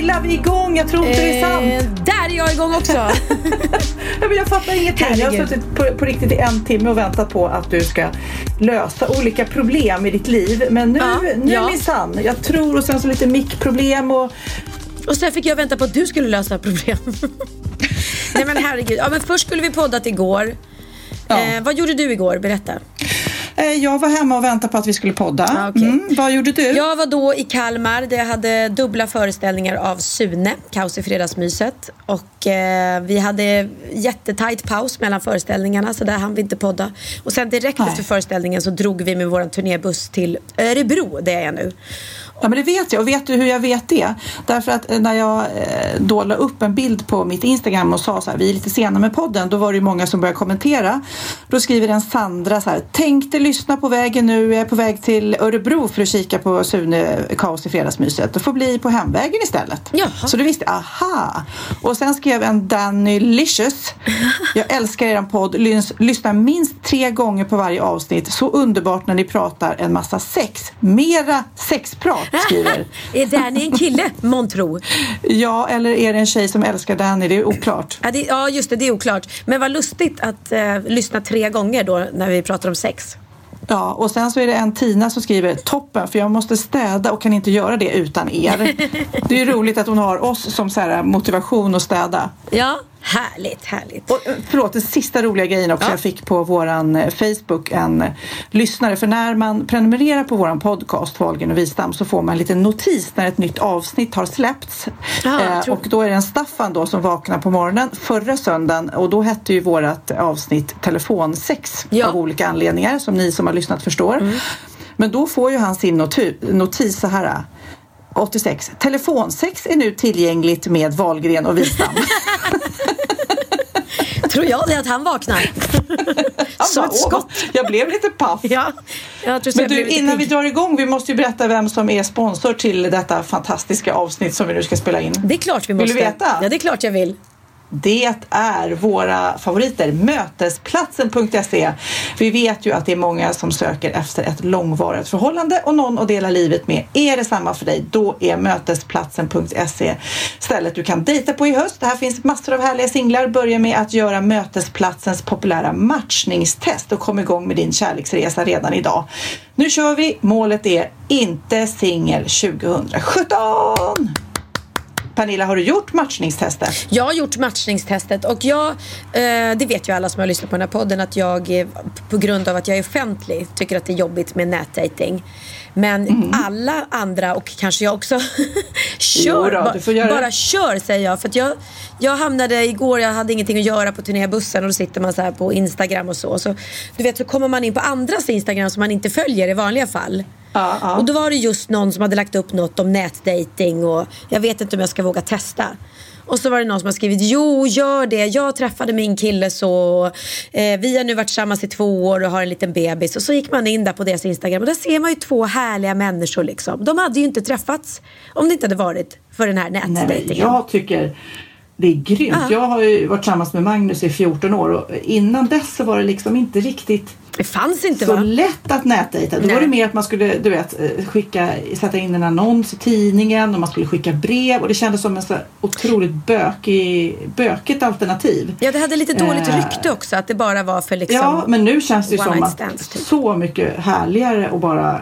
Pernilla, vi är igång. Jag tror inte det är sant. Eh, där är jag igång också. Ja, men jag fattar ingenting. Jag har Herregud. suttit på, på riktigt i en timme och väntat på att du ska lösa olika problem i ditt liv. Men nu, Ja, nu ja. minsann. Jag tror och sen så lite mickproblem och Och sen fick jag vänta på att du skulle lösa problem. Nej men herregud. Ja, men först skulle vi poddat igår. Ja. Eh, vad gjorde du igår? Berätta. Eh, jag var hemma och väntade på att vi skulle podda. Ja, okej. mm, vad gjorde du? Jag var då i Kalmar där jag hade dubbla föreställningar av Sune, Kaos i fredagsmyset. Och eh, vi hade jättetajt paus mellan föreställningarna så där hann vi inte podda. Och sen direkt Nej. efter föreställningen så drog vi med vår turnébuss till Örebro, där jag är nu. Ja, men det vet jag. Och vet du hur jag vet det? Därför att eh, när jag eh, då la upp en bild på mitt Instagram och sa så här, vi är lite sena med podden, då var det ju många som började kommentera. Då skriver en Sandra så här, tänkte lyssna på vägen nu, jag är på väg till Örebro för att kika på Sune Kaos i fredagsmyset. Det får bli på hemvägen istället. Jaha. Så du visste, aha! Och sen skrev en Danny Licious, jag älskar eran podd, Lys- lyssnar minst tre gånger på varje avsnitt, så underbart när ni pratar en massa sex. Mera sexprat, skriver. är Danny en kille, månntro? Ja, eller är det en tjej som älskar Danny? Det är oklart. Ja, det, ja, just det, det är oklart. Men vad lustigt att eh, lyssna tre gånger då när vi pratar om sex. Ja, och sen så är det en Tina som skriver toppen för jag måste städa och kan inte göra det utan er. Det är ju roligt att hon har oss som så motivation att städa. Ja, härligt, härligt. Och, eh, förlåt, den sista roliga grejen också. Ja. Jag fick på våran eh, Facebook en eh, lyssnare. För när man prenumererar på våran podcast Wahlgren och Wistam så får man en liten notis när ett nytt avsnitt har släppts. Ja, eh, och då är det en Staffan då som vaknar på morgonen förra söndagen och då hette ju vårat avsnitt telefonsex Ja. av olika anledningar som ni som har lyssnat förstår. Men då får ju han sin noti- notis så här. Eh, 86. Telefonsex är nu tillgängligt med Wahlgren och Wistam. Tror jag det att han vaknar? Som ett skott. "Åh, Jag blev lite paff. Ja, jag tror så Men jag du, innan vi pigg. drar igång, vi måste ju berätta vem som är sponsor till detta fantastiska avsnitt som vi nu ska spela in. Det är klart vi Vill måste. du veta? Ja, det är klart jag vill. Det är våra favoriter, mötesplatsen.se. Vi vet ju att det är många som söker efter ett långvarigt förhållande och någon att dela livet med. Är det samma för dig, då är mötesplatsen.se stället du kan dejta på i höst. Här finns massor av härliga singlar. Börja med att göra Mötesplatsens populära matchningstest och kom igång med din kärleksresa redan idag. Nu kör vi! Målet är inte singel 2017! Pernilla, har du gjort matchningstestet? Jag har gjort matchningstestet och jag, eh, det vet ju alla som har lyssnat på den här podden att jag eh, på grund av att jag är offentlig tycker att det är jobbigt med nätdating. Men Mm. alla andra och kanske jag också kör, då, bara det. kör säger jag. För jag, jag hamnade igår, jag hade ingenting att göra på turnébussen och då sitter man så här på Instagram och så. så. Du vet så kommer man in på andras Instagram som man inte följer i vanliga fall. Ja, ja. Och då var det just någon som hade lagt upp något om nätdating och jag vet inte om jag ska våga testa. Och så var det någon som har skrivit, jo gör det, jag träffade min kille så, eh, vi har nu varit tillsammans i två år och har en liten bebis. Och så gick man in där på deras Instagram och där ser man ju två härliga människor liksom. De hade ju inte träffats om det inte hade varit för den här nätdejtingen. jag tycker Det är grymt. Jag har ju varit tillsammans med Magnus i 14 år och innan dess så var det liksom inte riktigt Det fanns inte så va? lätt att nätdejta. Då Nej. var det mer att man skulle du vet, eh, skicka, sätta in en annons i tidningen och man skulle skicka brev och det kändes som en så otroligt bökig, bökigt alternativ. Ja, det hade lite dåligt Eh. rykte också att det bara var för liksom... Ja, men nu känns det ju som att stands, typ. så mycket härligare att bara eh,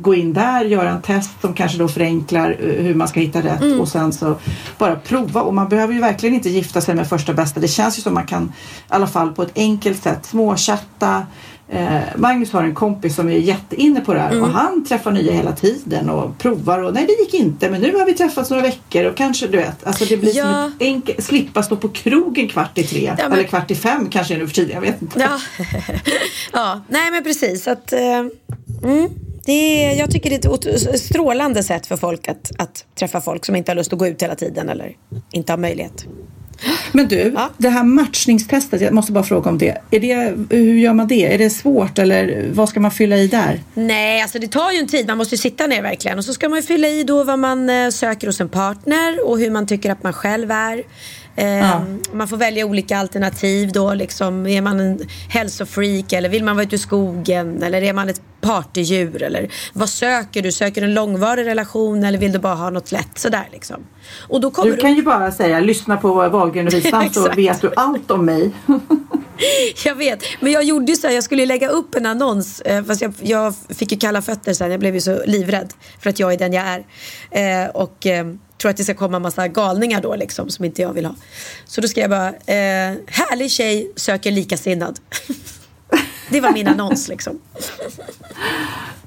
gå in där, göra en test som kanske då förenklar eh, hur man ska hitta rätt Mm. och sen så bara prova. Och man behöver ju verkligen inte gifta sig med första bästa. Det känns ju som man kan i alla fall på ett enkelt sätt småchatta. Eh, Magnus har en kompis som är jätteinne på det här Mm. och han träffar nya hela tiden och provar och nej det gick inte men nu har vi träffats några veckor och kanske du vet alltså det blir som Ja. ett enkelt, slippa stå på krogen kvart i tre Ja, men- eller kvart i fem kanske nu för tiden, jag vet inte. Ja, ja nej men precis. Att, eh, mm, det är, jag tycker det är ett strålande sätt för folk att, att träffa folk som inte har lust att gå ut hela tiden eller inte har möjlighet. Men du, Ja. det här matchningstestet, jag måste bara fråga om det. Är det. Hur gör man det? Är det svårt eller vad ska man fylla i där? Nej, alltså det tar ju en tid. Man måste ju sitta ner verkligen. Och så ska man ju fylla i då vad man eh, söker hos en partner och hur man tycker att man själv är. Eh, Ja. Man får välja olika alternativ då. Liksom, är man en hälsofreak eller vill man vara ute i skogen? Eller är man ett partydjur? Eller vad söker du? Söker du en långvarig relation eller vill du bara ha något lätt sådär liksom? Och då kommer Du kan ju bara säga lyssna på Wahlgren och Wistam så vet du allt om mig. Jag vet, men jag gjorde ju så här, jag skulle lägga upp en annons eh, fast jag, jag fick ju kalla fötter sen, jag blev ju så livrädd för att jag är den jag är. Eh, och eh, tror att det ska komma en massa galningar då liksom som inte jag vill ha. Så då skrev jag bara, eh, härlig tjej söker likasinnad. det var min annons liksom.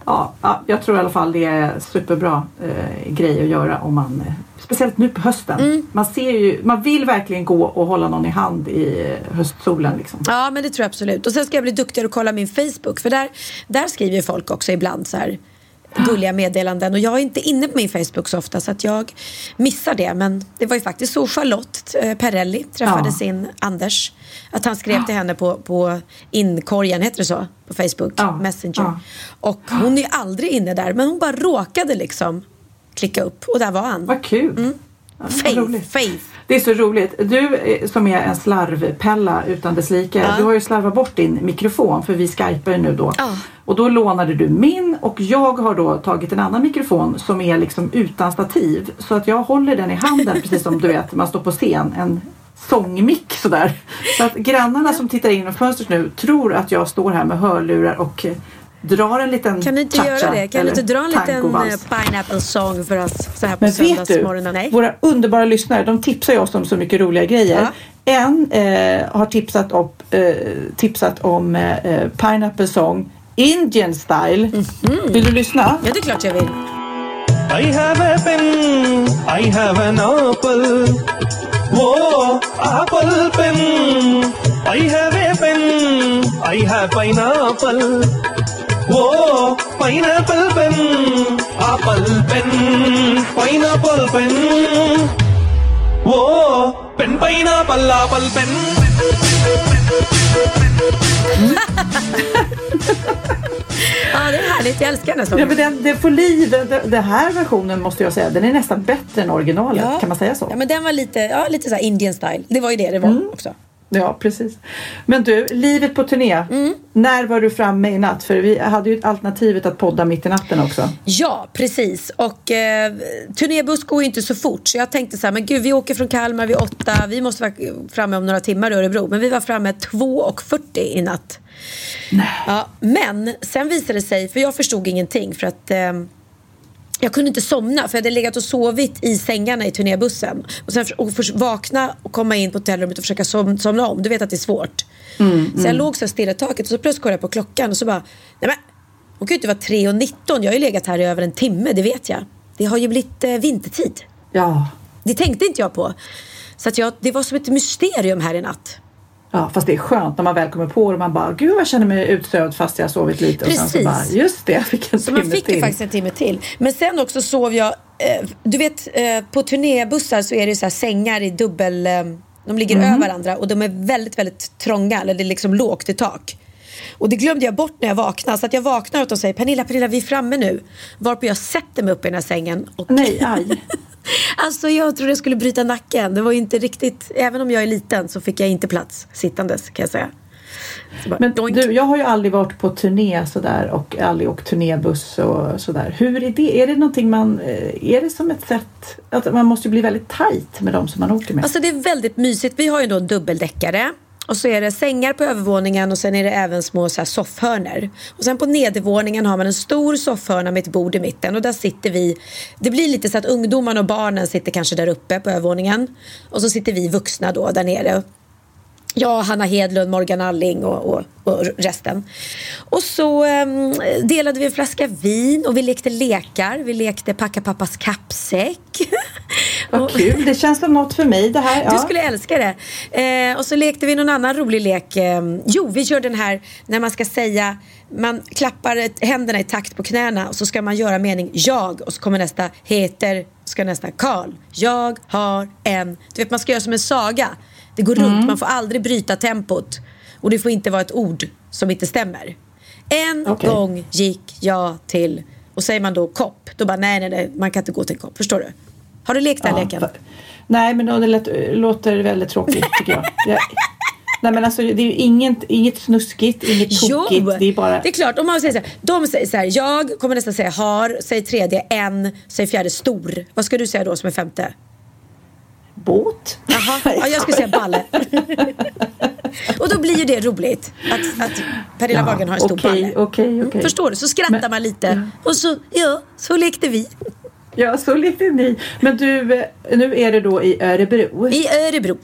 Ja, ja, jag tror i alla fall det är superbra eh, grej att göra om man eh, Speciellt nu på hösten. Mm. Man ser ju, man vill verkligen gå och hålla någon i hand i eh, höstsolen liksom. Ja men det tror jag absolut. Och sen ska jag bli duktigare och kolla min Facebook. För där, där skriver folk också ibland så här gulliga meddelanden. Och jag är inte inne på min Facebook så ofta så att jag missar det. Men det var ju faktiskt så Charlotte eh, Perrelli träffade Ja. sin Anders. Att han skrev till henne på, på inkorgen, heter det så? På Facebook, Ja. Messenger. Ja. Och hon är aldrig inne där. Men hon bara råkade liksom klicka upp. Och där var han. Vad kul! Ja, vad Faith. Faith. Det är så roligt. Du eh, som är en slarvpella utan dess like. Ja. Du har ju slarvat bort din mikrofon för vi skypar ju nu då. Ja. Och då lånade du min och jag har då tagit en annan mikrofon som är liksom utan stativ. Så att jag håller den i handen precis som du vet man står på scen. En sångmick sådär. Så att grannarna som tittar in genom fönstret nu tror att jag står här med hörlurar och eh, drar en liten Kan du inte göra det? Kan du inte dra en liten eh, pineapple song för oss så här på Men vet du, söndagsmorgonen? Nej. våra underbara lyssnare de tipsar ju oss om så mycket roliga grejer. En eh, har tipsat, upp, eh, tipsat om eh, Pineapple Song Indian Style. Mhm. Vill du lyssna? Ja, det är klart jag vill. I have a pen, I have an apple. Whoa, apple pen. I have a pen, I have pineapple. Whoa, pineapple pen, apple pen, pineapple pen. Whoa, pen pineapple apple Ja, det är härligt. Jag älskar den här Ja, sången. men den, den får liv. Den, den, här versionen måste jag säga, den är nästan bättre än originalet. Ja. Kan man säga så? Ja, men den var lite, ja, lite så Indian style. Det var ju det det var Mm. också. Ja, precis. Men du, livet på turné. Mm. När var du framme i natt? För vi hade ju alternativet att podda mitt i natten också. Ja, precis. Och eh, turnébuss går ju inte så fort. Så jag tänkte så här, men gud, vi åker från Kalmar vid åtta. Vi måste vara framme om några timmar i Örebro. Men vi var framme 2.40 i natt. Ja, men sen visade det sig, för jag förstod ingenting. För att... Eh, jag kunde inte somna för jag hade legat och sovit i sängarna i turnébussen. Och sen och för, vakna och komma in på hotellrummet och försöka som, somna om. Du vet att det är svårt. så jag låg så stilla i taket och så plötsligt kollade jag på klockan och så bara, nej men hon kan ju inte vara 3.19. Jag har ju legat här i över en timme, det vet jag. Det har ju blivit eh, vintertid. Ja. Det tänkte inte jag på. Så att jag, det var som ett mysterium här i natt. Ja, fast det är skönt när man väl kommer på det och man bara, gud jag känner mig utsövd fast jag har sovit lite. Och sen så Precis. bara, just det, jag fick en Så man timme fick ju till. faktiskt en timme till. Men sen också sov jag, eh, du vet eh, på turnébussar så är det så här sängar i dubbel, eh, de ligger Mm. över varandra och de är väldigt, väldigt trånga, eller det är liksom lågt i tak. Och det glömde jag bort när jag vaknade. Så att jag vaknar och de säger Pernilla, Pernilla vi är framme nu. Varpå jag sätter mig upp i den här sängen och Nej, aj. Alltså jag trodde jag skulle bryta nacken. Det var ju inte riktigt, även om jag är liten så fick jag inte plats sittandes kan jag säga. Bara, Men doink. du, jag har ju aldrig varit på turné sådär och aldrig åkt turnébuss och sådär. Hur är det? Är det någonting man... eh, Är det som ett sätt... Att man måste ju bli väldigt tajt med de som man åker med. Alltså det är väldigt mysigt. Vi har ju då en dubbeldäckare. Och så är det sängar på övervåningen och sen är det även små så här soffhörnor. Och sen på nedervåningen har man en stor soffhörna med ett bord i mitten och där sitter vi. Det blir lite så att ungdomarna och barnen sitter kanske där uppe på övervåningen. Och så sitter vi vuxna då där nere. Jag, Hanna Hedlund, Morgan Alling och, och, och resten. Och så em, delade vi en flaska vin och vi lekte lekar. Vi lekte packa pappas kappsäck. Vad kul! Det känns som något för mig det här. Du Ja. skulle älska det. Eh, och så lekte vi någon annan rolig lek. Eh, jo, vi kör den här när man ska säga, man klappar händerna i takt på knäna och så ska man göra mening jag och så kommer nästa heter, ska nästa Karl. Jag har en, du vet man ska göra som en saga. Det går runt, man får aldrig bryta tempot. Och det får inte vara ett ord som inte stämmer. En Okej. gång gick jag till, och säger man då kopp, då bara nej, nej, nej, man kan inte gå till en kopp. Förstår du? Har du lekt den Ja, leken? Nej, men det lät, låter väldigt tråkigt tycker jag. jag nej, men alltså det är ju inget, inget snuskigt, inget tokigt. Det är bara... det är klart. Om man säger så här, de säger så här, jag kommer nästan säga har, säger tredje en, säger fjärde stor. Vad ska du säga då som är femte? Båt? Jaha, ja, jag skulle säga balle. och då blir ju det roligt att, att Pernilla Ja, har en stor okej, balle. Mm, okej, okej. Förstår du? Så skrattar Men- man lite och så, ja, så lekte vi. Ja, så lekte ni. Men du, eh, nu är det då i Örebro. I Örebro.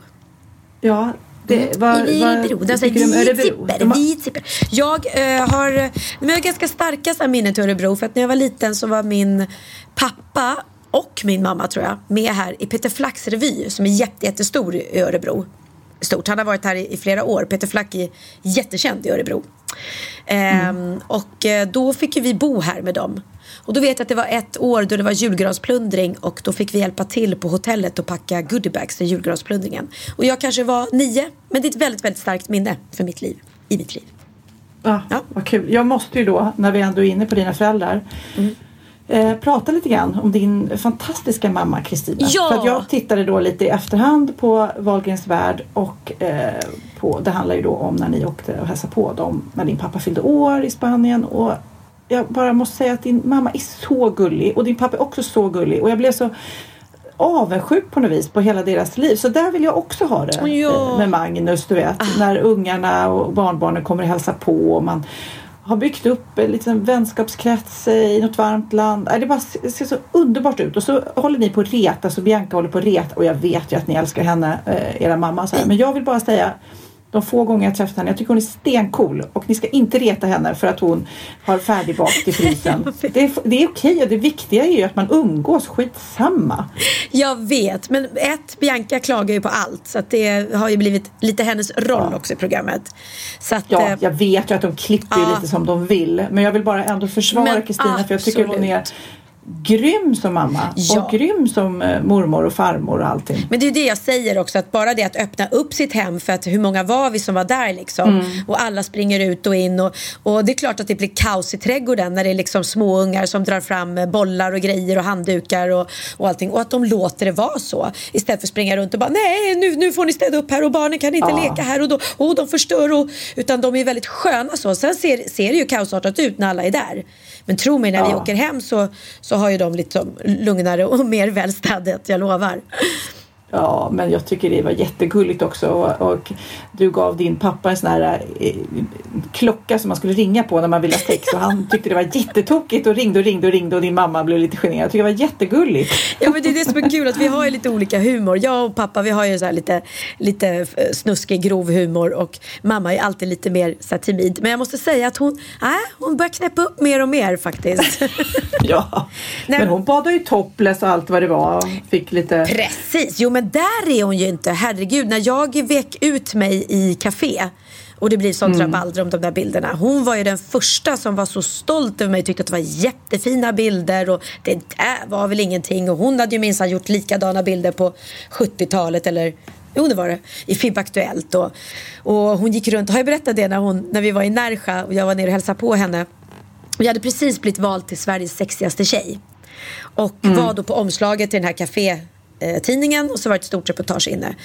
Ja, det, vad, I vad Örebro. Där tycker du om Örebro? vitsipper. Jag eh, har, men jag har ganska starka minnen till Örebro. För att när jag var liten så var min pappa och min mamma tror jag med här i Peter Flacks revy som är jätte, jättestor i Örebro. Stort. Han har varit här i, i flera år. Peter Flack är jättekänd i Örebro. Ehm, och eh, då fick vi bo här med dem. Och då vet jag att det var ett år då det var julgransplundring och då fick vi hjälpa till på hotellet och packa goodiebags till julgransplundringen. Och jag kanske var nio, men det är ett väldigt, väldigt starkt minne för mitt liv. I mitt liv. Ja, Ja. Vad kul. Jag måste ju då, när vi ändå är inne på dina föräldrar, Mm. Eh, prata lite grann om din fantastiska mamma Kristina. Ja. För jag tittade då lite i efterhand på Wahlgrens värld och eh, på, det handlar ju då om när ni åkte och hälsade på dem när din pappa fyllde år i Spanien. Och jag bara måste säga att din mamma är så gullig och din pappa är också så gullig och jag blev så avundsjuk på något vis på hela deras liv. Så där vill jag också ha det Ja. eh, med Magnus, du vet. När ungarna och barnbarnen kommer och hälsa på och man har byggt upp en liten vänskapskrets i något varmt land. Det bara ser så underbart ut och så håller ni på att reta, så Bianca håller på att reta och jag vet ju att ni älskar henne, eh, era mamma. Så här. Men jag vill bara säga de få gånger jag träffat henne, jag tycker hon är stencool och ni ska inte reta henne för att hon har färdigbakt i frysen. Det är, det är okej och det viktiga är ju att man umgås, skitsamma. Jag vet, men ett, Bianca klagar ju på allt. Så att det har ju blivit lite hennes roll också i programmet. Så att, Ja, eh, jag vet ju att de klipper Ja. lite som de vill. Men jag vill bara ändå försvara Kristina för jag tycker hon är. Grym som mamma. Ja. Och grym som eh, mormor och farmor och allting. Men det är ju det jag säger också, att bara det att öppna upp sitt hem för att hur många var vi som var där liksom? Och alla springer ut och in och, och det är klart att det blir kaos i trädgården när det är liksom små ungar som drar fram eh, bollar och grejer och handdukar och, och allting. Och att de låter det vara så istället för att springa runt och bara nej nu, nu får ni städa upp här och barnen kan inte Ja. leka här och, då, och de förstör och, utan de är väldigt sköna så. Sen ser, ser det ju kaosartat ut när alla är där. Men tro mig när vi Ja. åker hem så, så har ju de lite lugnare och mer välstädat, jag lovar. Ja, men jag tycker det var jättegulligt också. Och, och du gav din pappa en sån här eh, klocka som man skulle ringa på när man ville ha sex. Och han tyckte det var jättetokigt och ringde och ringde och ringde och din mamma blev lite generad. Jag tycker det var jättegulligt. Ja men det är det som är kul att vi har ju lite olika humor. Jag och pappa vi har ju så här lite, lite eh, snuskig grov humor och mamma är alltid lite mer så här timid. Men jag måste säga att hon, äh, hon börjar knäppa upp mer och mer faktiskt. Ja, Nej, men hon badade ju topless och allt vad det var. Fick lite... Precis, jo men där är hon ju inte. Herregud, när jag vek ut mig i café och det blir sånt Mm. rabalder om de där bilderna. Hon var ju den första som var så stolt över mig tyckte att det var jättefina bilder och det där var väl ingenting. Och hon hade ju minsann gjort likadana bilder på 70-talet eller Jo det var det, i FIB Aktuellt och, och hon gick runt, har jag berättat det när, hon, när vi var i Närsjö och jag var nere och hälsade på henne. Vi hade precis blivit vald till Sveriges sexigaste tjej. Och var då på omslaget till den här Eh, tidningen och så var det ett stort reportage inne.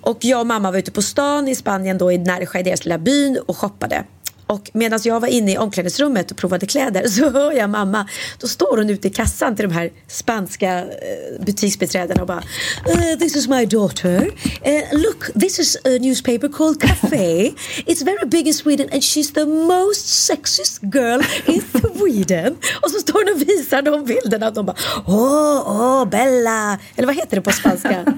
Och jag och mamma var ute på stan i Spanien då i Nerja i deras lilla byn och shoppade. Och medan jag var inne i omklädningsrummet och provade kläder så hör jag mamma. Då står hon ute i kassan till de här spanska eh, butiksbiträdena och bara "Eh, This is my daughter. Eh, look, this is a newspaper called Café. It's very big in Sweden and she's the most sexiest girl in Sweden. Och så står hon och visar de bilderna. Och de bara Åh, åh, Bella. Eller vad heter det på spanska?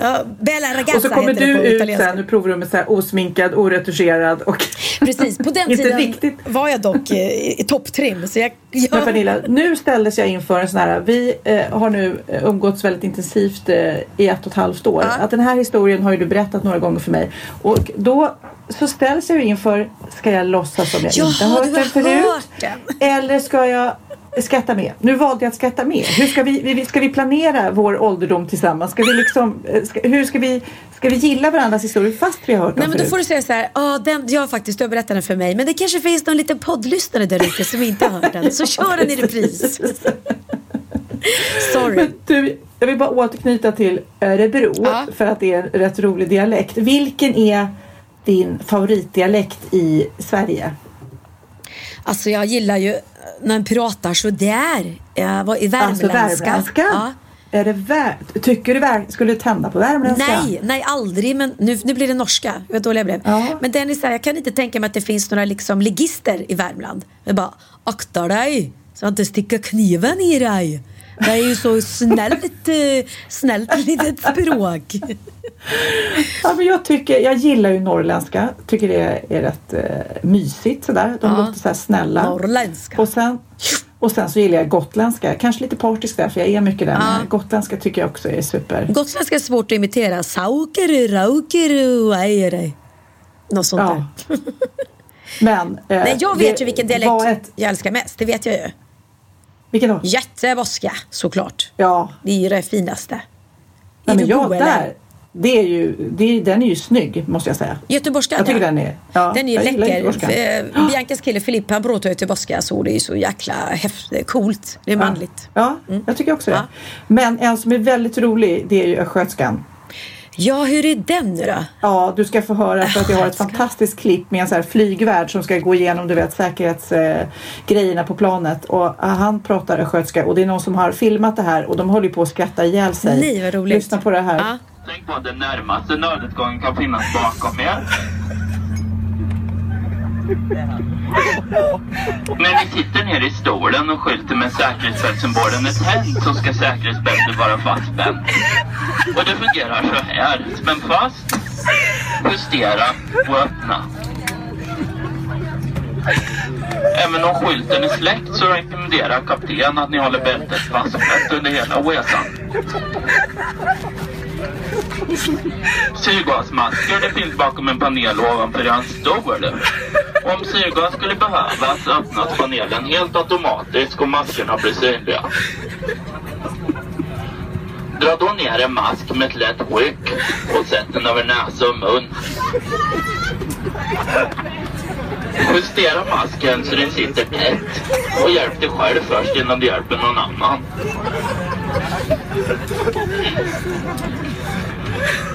Ja, Bella ragazza Och så kommer heter det du på ut italienska. sen ur provrummet så här osminkad, oretuscherad och Precis, på den Inte tiden riktigt. var jag dock eh, i topptrim. Så jag, Men jag, Pernilla, nu ställdes jag inför en sån här, vi eh, har nu eh, umgåtts väldigt intensivt eh, i ett och ett halvt år. Ja. Att den här historien har ju du berättat några gånger för mig. Och då så ställs jag inför, ska jag låtsas som jag Jaha, inte hört den förut? hört den. Eller ska jag skatta med? Nu valde jag att skatta med. Hur ska vi, ska vi planera vår ålderdom tillsammans? Ska vi liksom, eh, ska, hur ska vi, ska vi gilla varandras historier fast vi har hört nej, dem men då förut? får du säga så här, ah, den, jag har faktiskt, du har berättat den för mig, men det kanske finns någon liten poddlyssnare där ute som inte har hört den. Så kör den i repris. Sorry. Men du, jag vill bara återknyta till Örebro Ja. för att det är en rätt rolig dialekt. Vilken är din favoritdialekt i Sverige? Alltså jag gillar ju när man pratar så där. Jag var i Alltså värmländska. värmländska? Ja. Är det vär- Tycker du vär- skulle du tända på värmländska? Nej, nej aldrig. Men nu, nu blir det norska. Vad dålig jag blev. Ja. Men den är så här, jag kan inte tänka mig att det finns några liksom ligister i Värmland. Jag bara, akta dig så att inte sticka kniven i dig. Det är ju så snällt, eh, snällt litet språk. Ja, men jag, tycker, jag gillar ju norrländska. Tycker det är rätt eh, mysigt sådär. De Ja. låter så här snälla. Norrländska. Och sen, och sen så gillar jag gotländska. Kanske lite partisk där för jag är mycket där. Men gotländska tycker jag också är super. Gotländska är svårt att imitera. Saukeru, raukeru, ajere. Något sånt Ja. där. Men, eh, Nej, jag vet det ju vilken dialekt Ett, jag älskar mest. Det vet jag ju. Vilken då? Göteborgska, såklart. Ja, Det är ju det finaste. Nej, men du jag, där, det är ju, det är, den är ju snygg måste jag säga. Göteborgskan Jag tycker ja. den är- ja, den är läcker. Eh, Biancas kille Filip han pratar göteborgska så det är ju så jäkla häftigt, coolt. Det är manligt. Ja, jag tycker också det. Ja. Men en som är väldigt rolig det är ju östgötskan. Ja, hur är den nu då? Ja, du ska få höra för att jag har ett fantastiskt klipp med en så här flygvärd som ska gå igenom du vet, säkerhetsgrejerna eh, på planet. Och eh, han pratar östgötska och det är någon som har filmat det här och de håller på att skratta ihjäl sig. Nej, vad roligt. Lyssna på det här. Ja. Tänk på att den närmaste nödutgången kan finnas bakom er. När ni sitter ner i stolen och skylten med säkerhetsbältsymbolen är tänd så ska säkerhetsbältet vara fastspänt. Och det fungerar så här. Spänn fast, justera och öppna. Även om skylten är släckt så rekommenderar kapten att ni håller bältet fastspänt under hela resan. Syrgasmasker det finns bakom en panel ovanför hans stol. Om syrgas skulle behövas öppnas panelen helt automatiskt och maskerna blir synliga. Dra då ner en mask med ett lätt ryck och sätt den över näsa och mun. Justera masken så den sitter tätt och hjälp dig själv först innan du hjälper någon annan.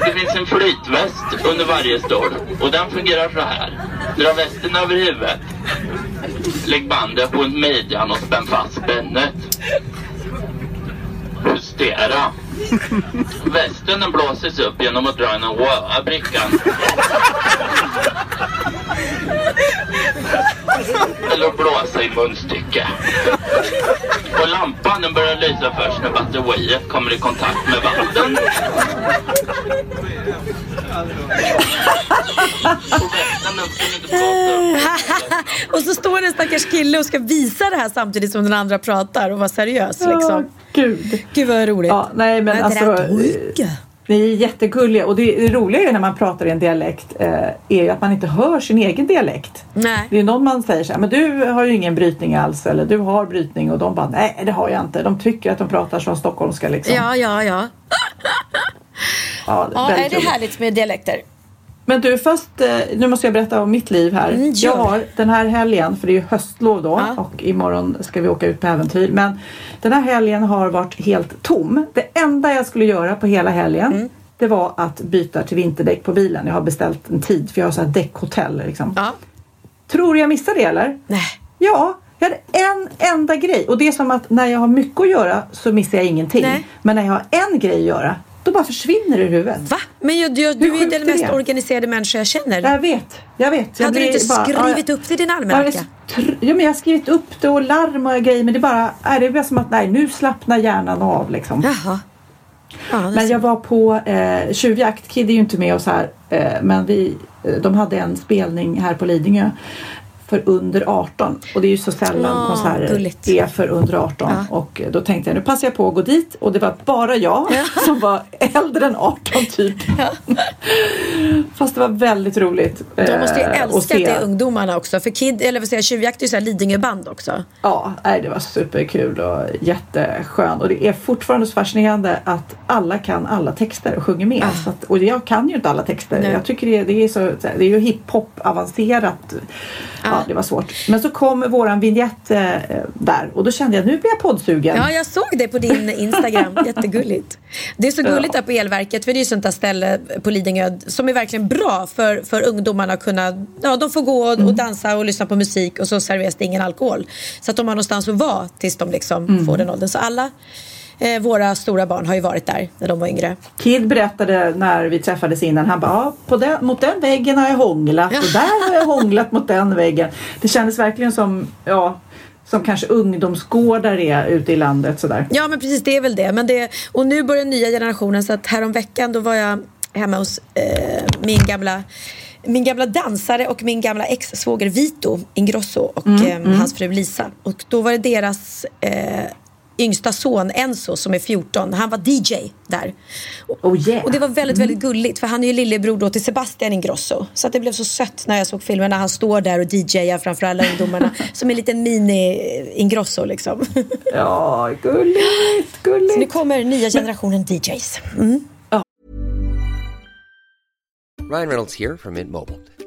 Det finns en flytväst under varje stol och den fungerar så här. Dra västen över huvudet. Lägg bandet på midjan och spänn fast spännet. Justera. Västen den blåses upp genom att dra i den röda brickan. Eller blåsa i munstycke. Och lampan den börjar lysa först när batteriet kommer i kontakt med vatten. Och västen den ska inte blåsa upp. och så står en stackars kille och ska visa det här samtidigt som den andra pratar och vara seriös liksom. Ja, gud. Gud vad roligt. Ja, nej men alltså. Ni är jättegulliga och det, det roliga är när man pratar i en dialekt eh, är ju att man inte hör sin egen dialekt. Nej. Det är någon man säger så här, men du har ju ingen brytning alls eller du har brytning och de bara nej det har jag inte. De tycker att de pratar som stockholmska liksom. Ja, ja, ja. Ja, Ja, är det roligt. härligt med dialekter? Men du, först, eh, nu måste jag berätta om mitt liv här. Mm, jag har den här helgen, för det är ju höstlov då Ja. och imorgon ska vi åka ut på äventyr. Men den här helgen har varit helt tom. Det enda jag skulle göra på hela helgen Mm. det var att byta till vinterdäck på bilen. Jag har beställt en tid för jag har så här däckhotell. Liksom. Ja. Tror du jag missade det eller? Nej. Ja, jag hade en enda grej. Och det är som att när jag har mycket att göra så missar jag ingenting. Nej. Men när jag har en grej att göra, då bara försvinner det ur huvudet. Va? Men jag, jag, du är den är mest det? organiserade människa jag känner. Jag vet, jag vet. Jag Hade du inte bara- skrivit ja, upp det i din Ja, almanacka? tr- ja, men jag har skrivit upp det och larm och grejer men det är bara, nej, det är bara som att nej, nu slappnar hjärnan av liksom. Jaha. Ja, är Men jag var på eh, tjuvjakt, Kid är ju inte med oss här, eh, men vi, de hade en spelning här på Lidingö för under 18 och det är ju så sällan Ja, konserter gulligt. är för under 18 Ja. och då tänkte jag nu passar jag på att gå dit och det var bara jag som var äldre än 18 typ. Fast det var väldigt roligt. De måste ju eh, att älska att se. det är ungdomarna också. För Kid, eller vad säger Tjuvjakt är ju såhär Lidingö-band också. Ja, nej, det var superkul och jätteskönt. Och det är fortfarande så fascinerande att alla kan alla texter och sjunger med. Så att, och jag kan ju inte alla texter. Ah. Nej. Jag tycker det, det är så, det är ju hiphop avancerat. Ja, Ja. det var svårt. Men så kom våran vignett eh, där och då kände jag nu blir jag poddsugen. Ja, jag såg det på din Instagram. Jättegulligt. Det är så gulligt där på Elverket, för det är ju sånt där ställe på Lidingö som är verkligen bra för, för ungdomarna att kunna, ja de får gå och, och dansa och lyssna på musik och så serveras det ingen alkohol. Så att de har någonstans att vara tills de liksom får den åldern. Så alla eh, våra stora barn har ju varit där när de var yngre. Kid berättade när vi träffades innan, han bara, på den, mot den väggen har jag hånglat och där har jag hånglat mot den väggen. Det kändes verkligen som, ja, som kanske ungdomsgårdar är ute i landet sådär. Ja men precis det är väl det. Men det och nu börjar nya generationen så att häromveckan då var jag hemma hos eh, min gamla min gamla dansare och min gamla ex-svåger Vito Ingrosso och Mm, eh, hans fru Lisa. Och då var det deras eh, yngsta son Enzo som är 14. Han var DJ där. Och, Oh yeah. och det var väldigt, väldigt gulligt för han är ju lillebror då till Sebastian Ingrosso. Så att det blev så sött när jag såg filmen när han står där och DJar framför alla ungdomarna. som en liten mini-Ingrosso liksom. Ja, gulligt, gulligt. Så nu kommer nya generationen DJs. Mm. Ryan Reynolds here from Mint Mobile.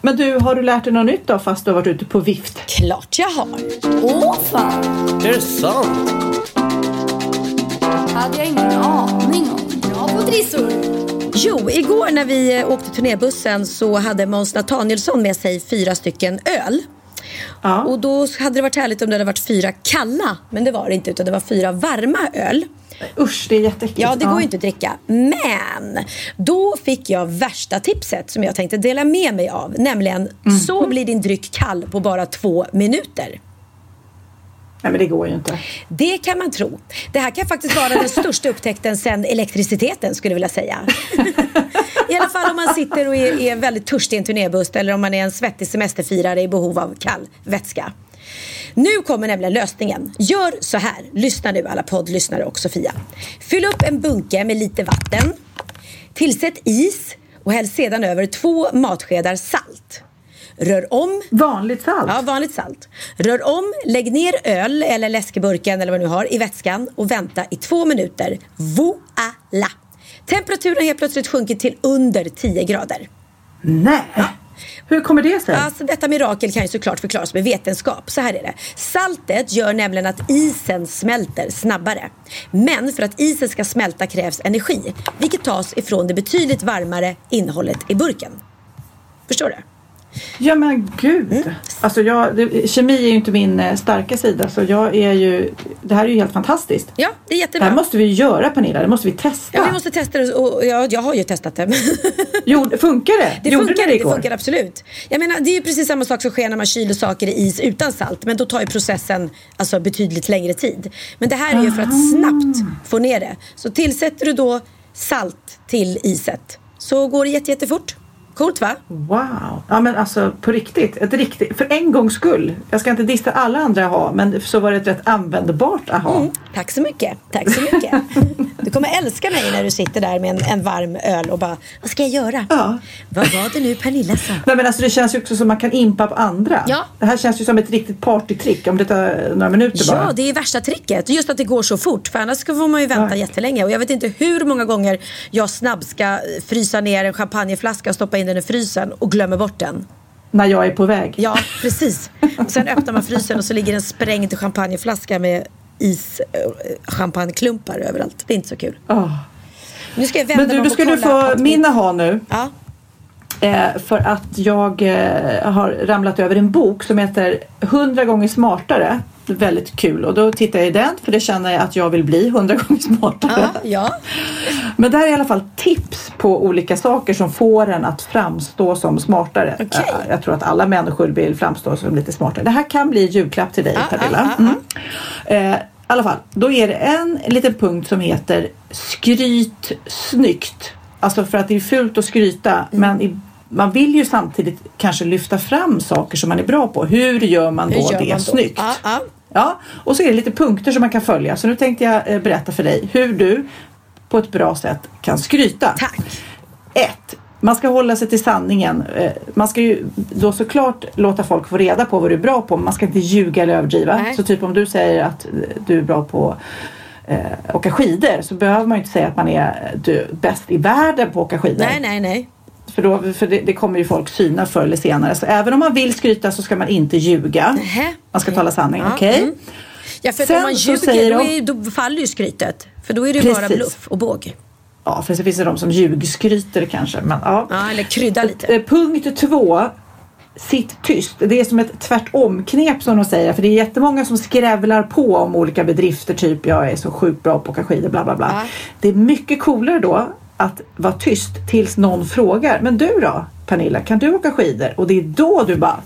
Men du, har du lärt dig något nytt då fast du har varit ute på vift? Klart jag har. Åh fan! Är det sant? hade jag ingen aning om. Bra på trissor! Jo, igår när vi eh, åkte turnébussen så hade Måns Nathanielsson med sig fyra stycken öl. Ja. Och då hade det varit härligt om det hade varit fyra kalla, men det var det inte utan det var fyra varma öl. Usch, det är jätteäckligt. Ja, det går ju inte att dricka. Men då fick jag värsta tipset som jag tänkte dela med mig av. Nämligen, mm. så blir din dryck kall på bara två minuter. Nej men det går ju inte. Det kan man tro. Det här kan faktiskt vara den största upptäckten sedan elektriciteten skulle jag vilja säga. I alla fall om man sitter och är, är väldigt törstig i en turnébuss eller om man är en svettig semesterfirare i behov av kall vätska. Nu kommer nämligen lösningen. Gör så här. Lyssna nu alla poddlyssnare och Sofia. Fyll upp en bunke med lite vatten. Tillsätt is och häll sedan över två matskedar salt. Rör om. Vanligt salt? Ja, vanligt salt. Rör om, lägg ner öl eller läskeburken eller vad du har i vätskan och vänta i två minuter. Voila! Temperaturen har helt plötsligt sjunkit till under 10 grader. Nej! Hur kommer det sig? Alltså, detta mirakel kan ju såklart förklaras med vetenskap. Så här är det. Saltet gör nämligen att isen smälter snabbare. Men för att isen ska smälta krävs energi, vilket tas ifrån det betydligt varmare innehållet i burken. Förstår du? Ja men gud. Mm. Alltså jag, det, kemi är ju inte min eh, starka sida så jag är ju, det här är ju helt fantastiskt. Ja, det är jättebra. Det här måste vi göra Pernilla, det måste vi testa. Ja, vi måste testa det och ja, jag har ju testat det. jo, funkar det? Det Gjorde funkar, det, det funkar absolut. Jag menar, det är ju precis samma sak som sker när man kyler saker i is utan salt. Men då tar ju processen alltså, betydligt längre tid. Men det här är ju för att snabbt få ner det. Så tillsätter du då salt till iset så går det jätte, jättefort. Coolt va? Wow! Ja men alltså på riktigt, ett riktigt, för en gångs skull. Jag ska inte dissa alla andra aha men så var det ett rätt användbart aha. Mm, tack så mycket, tack så mycket. Du kommer älska mig när du sitter där med en, en varm öl och bara, vad ska jag göra? Ja. Vad var det nu Pernilla sa? Nej men alltså det känns ju också som man kan impa på andra. Ja. Det här känns ju som ett riktigt partytrick om det tar några minuter ja, bara. Ja, det är värsta tricket. Just att det går så fort för annars får man ju vänta ja. jättelänge. Och jag vet inte hur många gånger jag snabbt ska frysa ner en champagneflaska och stoppa in den i frysen och glömmer bort den. När jag är på väg? Ja, precis. Sen öppnar man frysen och så ligger en sprängd champagneflaska med is äh, champagneklumpar överallt. Det är inte så kul. Oh. Nu ska jag vända Men du, då ska du få min aha nu. Ja. Eh, för att jag eh, har ramlat över en bok som heter 100 gånger smartare. Väldigt kul och då tittar jag i den för det känner jag att jag vill bli 100 gånger smartare. Ja, ja. Men det här är i alla fall tips på olika saker som får en att framstå som smartare. Okej. Eh, Jag tror att alla människor vill framstå som lite smartare. Det här kan bli julklapp till dig Ah, Pernilla. ah, ah, Mm. I alla fall, då är det en liten punkt som heter skryt snyggt. Alltså för att det är fult att skryta Mm. men i, man vill ju samtidigt kanske lyfta fram saker som man är bra på. Hur gör man då gör det man då? snyggt? Ja, ja. Ja, och så är det lite punkter som man kan följa. Så nu tänkte jag eh, berätta för dig hur du på ett bra sätt kan skryta. Tack. Ett, man ska hålla sig till sanningen. Eh, Man ska ju då såklart låta folk få reda på vad du är bra på. Men man ska inte ljuga eller överdriva. Nej. Så typ om du säger att du är bra på eh, åka skidor så behöver man ju inte säga att man är eh, du, bäst i världen på att åka skidor. Nej, nej, nej. För, då, för det, det kommer ju folk syna förr eller senare. Så även om man vill skryta så ska man inte ljuga. Nähä. Man ska tala sanning, Ja, okej? mm. Ja, för Sen om man så ljuger då, de- då faller ju skrytet. För då är det ju bara bluff och båg. Ja, för det finns ju de som ljugskryter kanske. Men, ja. Ja, eller krydda lite. Eh, Punkt två. Sitt tyst. Det är som ett tvärtom-knep som de säger. För det är jättemånga som skrävlar på om olika bedrifter. Typ jag är så sjukt bra på att åka skidor. Bla bla bla. Ja. Det är mycket coolare då att vara tyst tills någon frågar. Men du då Pernilla, kan du åka skidor? Och det är då du bara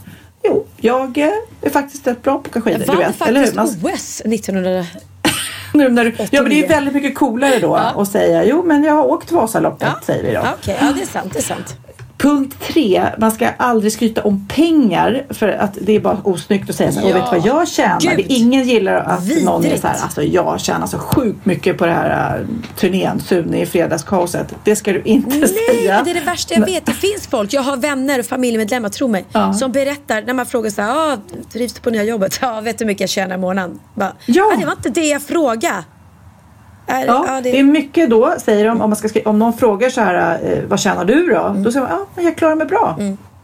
Jo, jag eh, är faktiskt rätt bra på att åka skidor. Jag du vann vet, eller hur? faktiskt OS 1900... nu när du, ja, men det är 89. väldigt mycket coolare då Ja. att säga jo, men jag har åkt Vasaloppet, säger vi då. Ja, Okej, ja det är sant. Det är sant. Punkt tre, man ska aldrig skryta om pengar för att det är bara osnyggt att säga så här, Ja. vet vad jag tjänar? Gud. Det, ingen gillar att någon är Vidrigt. så här, alltså jag tjänar så sjukt mycket på det här uh, turnén, Sune i fredagskaoset. Det ska du inte Nej, säga. det är det värsta jag vet. Det finns folk, jag har vänner och familjemedlemmar, tro mig, Ja. som berättar när man frågar så här, ah, trivs du på nya jobbet? Ja, vet du hur mycket jag tjänar i månaden? Bara, Ja. "Ah, det var inte det jag frågade. Är, Ja, ja, det är mycket då, säger de, om, man ska om någon frågar så här, eh, vad tjänar du då? Mm. Då säger man, ja, men jag klarar mig bra.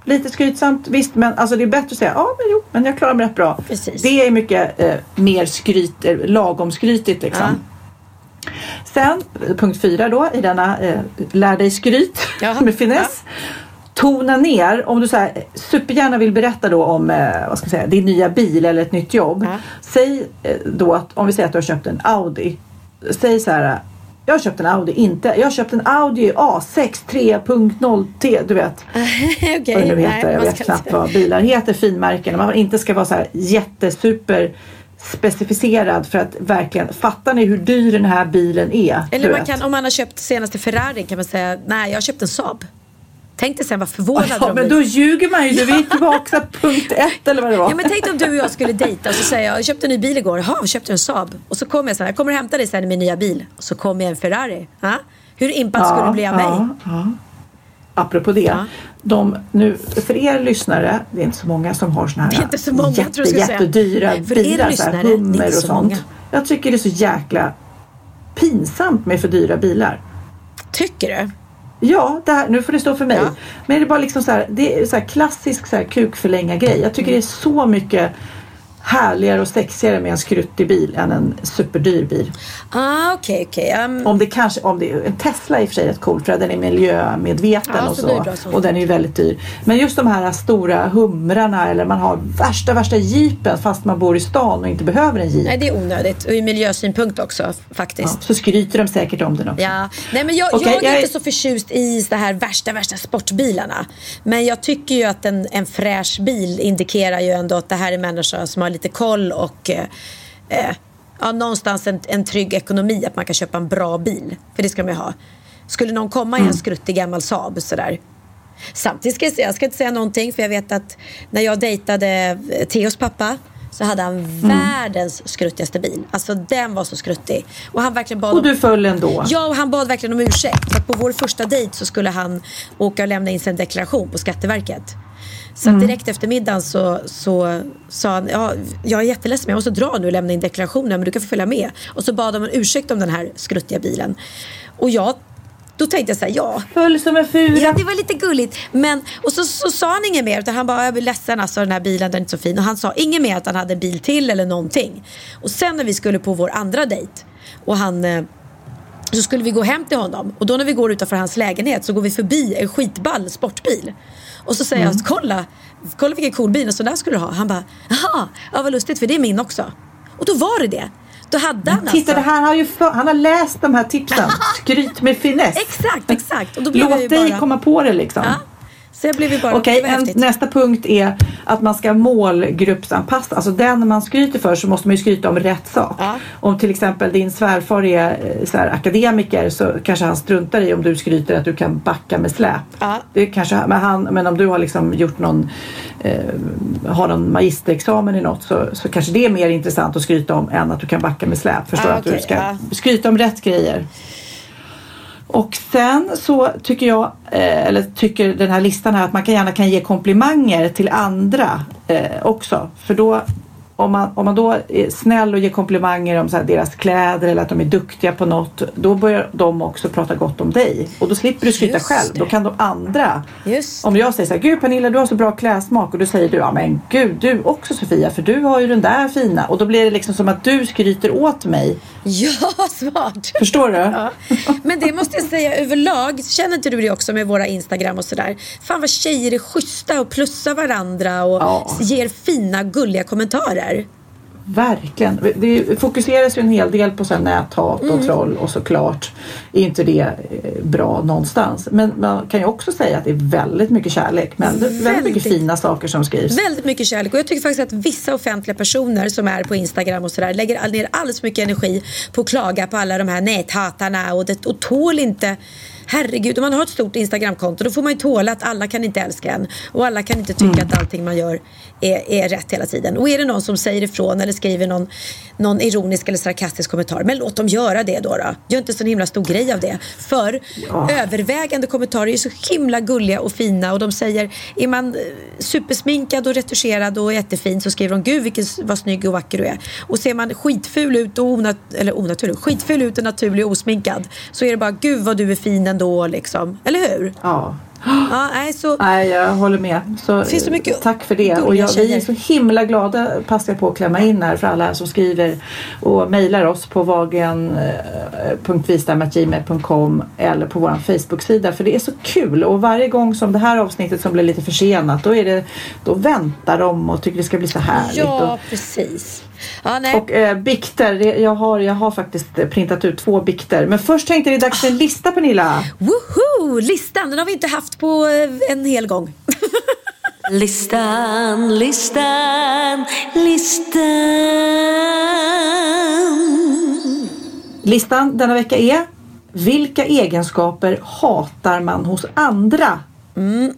Lite skrytsamt, visst, men alltså det är bättre att säga, ja, men jo, men jag klarar mig rätt bra. Precis. Det är mycket eh, mer skryt, eh, lagom skrytigt liksom. Sen, eh, punkt fyra då, i denna eh, lär dig skryt Jaha. med finess. Tona ner, om du så här, supergärna vill berätta då om eh, vad ska jag säga, din nya bil eller ett nytt jobb. Ja. Säg eh, då att om vi säger att du har köpt en Audi. Säg så här, jag har köpt en Audi, inte, jag har köpt en Audi A6 3.0 T, du vet. Okej, Vad nej, heter, jag vet knappt inte- vad bilar heter, finmärken. Man inte ska vara så här jättesuper specificerad för att verkligen, fattar ni hur dyr den här bilen är? Eller man vet. kan, om man har köpt senaste Ferrari kan man säga, nej jag har köpt en Saab. Tänk dig sen vad förvånad Ja, de men då ljuger man ju. Du är tillbaka punkt ett eller vad det var. Ja, men tänk om du och jag skulle dejta och så säger jag, jag köpte en ny bil igår. Jaha, köpte en Saab? Och så kommer jag sen, jag kommer och hämtar dig sen i min nya bil. Och så kommer jag en Ferrari. Ha? Hur impad skulle du bli av mig? Ja, ja. Apropå det. Ja. De, nu, för er lyssnare, det är inte så många som har såna här Det är inte så många, jag jätte, tror jag skulle säga. jättedyra För er bilar. Så här, hummer och så sånt. många. Jag tycker det är så jäkla pinsamt med för dyra bilar. Tycker du? Ja, det här, nu får det stå för mig. Ja. Men det är bara liksom så här, det är så här klassisk så här kukförlänga grej. Jag tycker det är så mycket härligare och sexigare med en skruttig bil än en superdyr bil. Ah, okej, okej. Um, Om det kanske, om det, en Tesla är i och för sig rätt cool för att den är miljömedveten Ja, och så så. Och den är ju väldigt dyr. Men just de här stora humrarna eller man har värsta värsta jeepen fast man bor i stan och inte behöver en jeep. nej, det är onödigt. Och ur miljösynpunkt också Ja, faktiskt. så skryter de säkert om den också. Ja, nej men jag, Okej, jag är jag inte så förtjust i de här värsta, värsta sportbilarna. Men jag tycker ju att en, en fräsch bil indikerar ju ändå att det här är människor som har lite koll och eh, eh, ja, någonstans en, en trygg ekonomi, att man kan köpa en bra bil. För det ska man ju ha. Skulle någon komma Mm. i en skruttig gammal Saab sådär. Samtidigt ska jag, säga, jag ska inte säga någonting för jag vet att när jag dejtade eh, Theos pappa så hade han Mm. världens skruttigaste bil. Alltså den var så skruttig. Och han verkligen bad Och du föll ändå. Ja, och han bad verkligen om ursäkt. För att på vår första dejt så skulle han åka och lämna in sin deklaration på Skatteverket. Så Mm. direkt efter middagen så, så sa han, ja, jag är jätteledsen men jag måste dra nu och lämna in deklarationen men du kan få följa med. Och så bad de om ursäkt om den här skruttiga bilen. Och jag, då tänkte jag så här, ja, Föll som en fura. Ja, det var lite gulligt. Men, och så, så sa han inget mer. Utan han bara, jag blir ledsen alltså den här bilen, den är inte så fin. Och han sa inget mer att han hade en bil till eller någonting. Och sen när vi skulle på vår andra dejt och han eh, Så skulle vi gå hem till honom och då när vi går utanför hans lägenhet så går vi förbi en skitball sportbil. Och så säger Mm. jag, kolla, kolla vilken cool bil, sån där skulle du ha. Han bara, jaha, ja vad lustigt för det är min också. Och då var det det. Då hade han Titta, alltså. här han har ju för, han har läst de här tipsen. Skryt med finess. Exakt, exakt. Och då blev jag ju Låt dig bara... komma på det liksom. Ja. Så jag blev bara, Okej, en, nästa punkt är att man ska målgruppsanpassa. Alltså den man skryter för så måste man ju skryta om rätt sak. Ja. Om till exempel din svärfar är eh, så här, akademiker så kanske han struntar i om du skryter att du kan backa med släp. Ja. Det kanske, men, han, men om du har liksom gjort någon, eh, har någon magisterexamen i något så, så kanske det är mer intressant att skryta om än att du kan backa med släp. Förstår Ja, du? Att du ska skryta om rätt grejer. Och sen så tycker jag, eh, eller tycker den här listan här att man kan gärna kan ge komplimanger till andra eh, också. För då om man, om man då är snäll och ger komplimanger om så deras kläder eller att de är duktiga på något, då börjar de också prata gott om dig. Och då slipper du skryta själv. Då kan de andra, om jag säger så här, Gud Pernilla du har så bra klädsmak och då säger du, ja men gud du också Sofia för du har ju den där fina. Och då blir det liksom som att du skryter åt mig. Ja, smart. Förstår du? Ja. Men det måste jag säga överlag, känner inte du det också med våra Instagram och sådär? Fan vad tjejer är schyssta och plussar varandra och Ja. ger fina gulliga kommentarer. Verkligen. Det fokuseras ju en hel del på så näthat och Mm. troll och såklart är inte det eh, bra någonstans. Men man kan ju också säga att det är väldigt mycket kärlek. Men väldigt, Väldigt. mycket fina saker som skrivs. Väldigt mycket kärlek och jag tycker faktiskt att vissa offentliga personer som är på Instagram och sådär lägger ner alldeles för mycket energi på att klaga på alla de här näthatarna och, det, och tål inte Herregud, om man har ett stort Instagramkonto då får man ju tåla att alla kan inte älska en och alla kan inte tycka att allting man gör är, är rätt hela tiden. Och är det någon som säger ifrån eller skriver någon, någon ironisk eller sarkastisk kommentar, men låt dem göra det då. då. Gör inte så himla stor grej av det. För övervägande kommentarer är så himla gulliga och fina och de säger, är man eh, supersminkad och retuscherad och jättefin så skriver de, gud vilken, vad snygg och vacker du är. Och ser man skitful ut och onat, eller onaturlig, skitful ut och naturlig och osminkad så är det bara, gud vad du är fin ändå liksom. Eller hur? Ja. Ja, nej, så... Nej, jag håller med. Så, Finns det mycket eh, tack för det. Och jag, vi är så himla glada, passar på att klämma in här för alla som skriver och mejlar oss på vagen.vistam.gmail.com eller på vår Facebook-sida. För det är så kul och varje gång som det här avsnittet som blir lite försenat då, är det, då väntar de och tycker det ska bli så härligt. Ja, Och, precis. Ja, nej. och eh, bikter, jag har, jag har faktiskt eh, printat ut två bikter. Men först tänkte jag det är dags för en lista Pernilla. Woho! Listan, den har vi inte haft på eh, en hel gång. Listan, listan, listan. Listan denna vecka är Vilka egenskaper hatar man hos andra? Mm,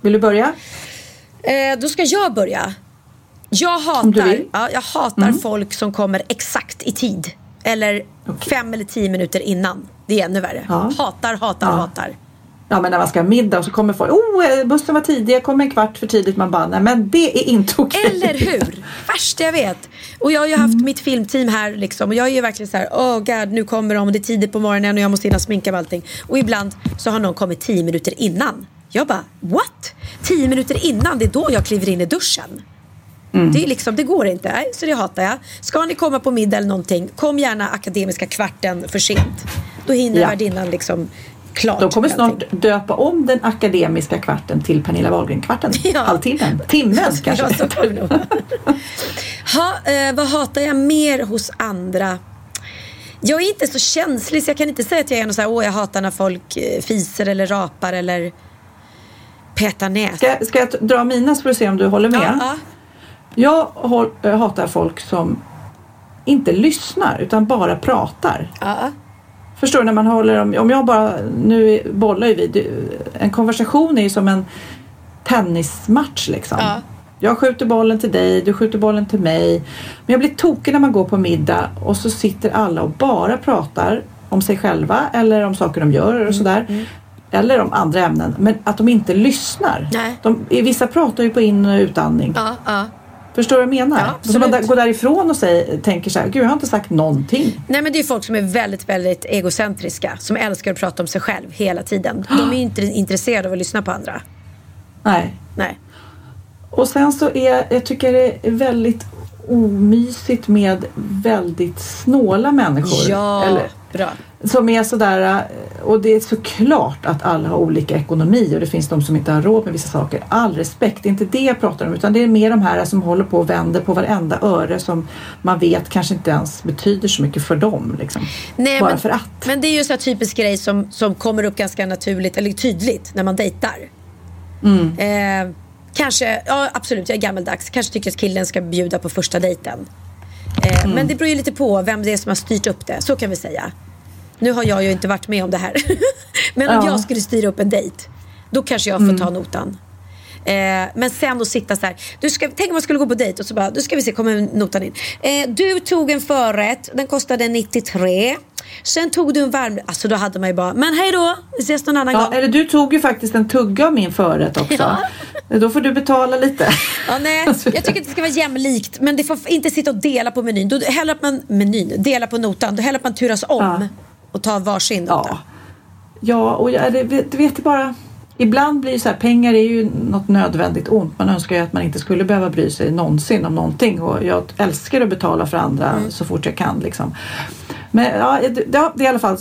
Vill du börja? Eh, då ska jag börja. Jag hatar. Mm. ja, jag hatar folk som kommer exakt i tid. Eller fem eller tio minuter innan. Det är ännu värre. Ja. Hatar, hatar, Ja. hatar. Ja men när man ska ha middag och så kommer folk. Oh eh, bussen var tidig, jag kom en kvart för tidigt. Man bara, nej men det är inte okej. Eller hur? Värsta jag vet. Och jag har ju haft mitt filmteam här liksom. Och jag är ju verkligen så här, oh god nu kommer de och det är tidigt på morgonen och jag måste hinna sminka med allting. Och ibland så har någon kommit tio minuter innan. Jag bara, what? Tio minuter innan, det är då jag kliver in i duschen. Det, är liksom, det går inte, nej, så det hatar jag. Ska ni komma på middag eller någonting, kom gärna akademiska kvarten för sent. Då hinner Ja. värdinnan liksom klart. De kommer snart allting. döpa om den akademiska kvarten till Pernilla Wahlgren-kvarten. Ja. Halvtimmen, timmen kanske. Ja, så ha, eh, vad hatar jag mer hos andra? Jag är inte så känslig så jag kan inte säga att jag är någon så här, åh jag hatar när folk eh, fiser eller rapar eller petar näs. Ska, ska jag dra mina så får du se om du håller med? Ja, ja. Jag äh, hatar folk som inte lyssnar utan bara pratar. Ja, Förstår du när man håller om, om jag bara, nu bollar ju vi, en konversation är ju som en tennismatch liksom. Ja. Jag skjuter bollen till dig, du skjuter bollen till mig. Men jag blir tokig när man går på middag och så sitter alla och bara pratar om sig själva eller om saker de gör Mm, och sådär. Eller om andra ämnen. Men att de inte lyssnar. Nej. De, vissa pratar ju på in och utandning. ja, ja. Förstår du vad jag menar? Ja, så man går därifrån och säger, tänker så här, gud jag har inte sagt någonting. Nej men det är folk som är väldigt, väldigt egocentriska. Som älskar att prata om sig själv hela tiden. De är inte intresserade av att lyssna på andra. Nej. Nej. Och sen så är jag tycker det är väldigt omysigt med väldigt snåla människor. Ja, Eller, bra. som är sådär, eh, och det är såklart att alla har olika ekonomi och det finns de som inte har råd med vissa saker. All respekt, det är inte det jag pratar om utan det är mer de här som håller på och vänder på varenda öre som man vet kanske inte ens betyder så mycket för dem. Liksom. Nej, Bara men, för att. Men det är ju här typisk grej som, som kommer upp ganska naturligt eller tydligt när man dejtar. Mm. Eh, kanske, ja absolut jag är gammaldags. Kanske tycker att killen ska bjuda på första dejten. Eh, Mm. Men det beror ju lite på vem det är som har styrt upp det. Så kan vi säga. Nu har jag ju inte varit med om det här. men om Ja. jag skulle styra upp en dejt. Då kanske jag får ta notan. Eh, men sen att sitta så här. Du ska, tänk om man skulle gå på dejt och så bara, då ska vi se, kommer notan in. Eh, du tog en förrätt, den kostade 93. Sen tog du en varm, alltså då hade man ju bara, men hej då, vi ses någon annan Ja, gång. eller du tog ju faktiskt en tugga av min förrätt också. Då får du betala lite. Ja, nej, jag tycker att det ska vara jämlikt men det får inte sitta och dela på menyn. Då att man, menyn, dela på notan, då att man turas om Ja. Och tar varsin. Ja, ja och jag, det, vet- vet det bara. Ibland blir det så här, pengar är ju något nödvändigt ont. Man önskar ju att man inte skulle behöva bry sig någonsin om någonting och jag älskar att betala för andra Mm. så fort jag kan liksom. Men ja, det, det är i alla fall,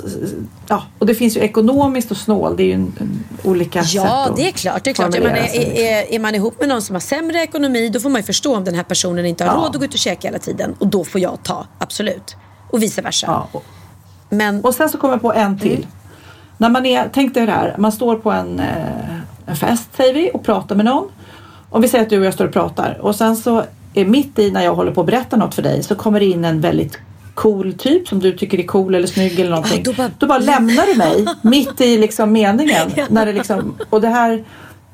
ja, och det finns ju ekonomiskt och snål, det är ju en, en, olika sätt Ja, det är klart. Det är, klart. Jag menar, formulera sig, är, är, är man ihop med någon som har sämre ekonomi då får man ju förstå om den här personen inte har Ja. råd att gå ut och käka hela tiden. Och då får jag ta, absolut. Och vice versa. Ja, Men Och sen så kommer jag på en till. Mm. När man är, tänk dig det här, man står på en, eh, en fest säger vi och pratar med någon. Och vi säger att du och jag står och pratar och sen så är mitt i när jag håller på att berätta något för dig så kommer det in en väldigt cool typ som du tycker är cool eller snygg eller någonting. Ja, då bara- då bara lämnar du mig mitt i liksom meningen. Ja. När det liksom, och det här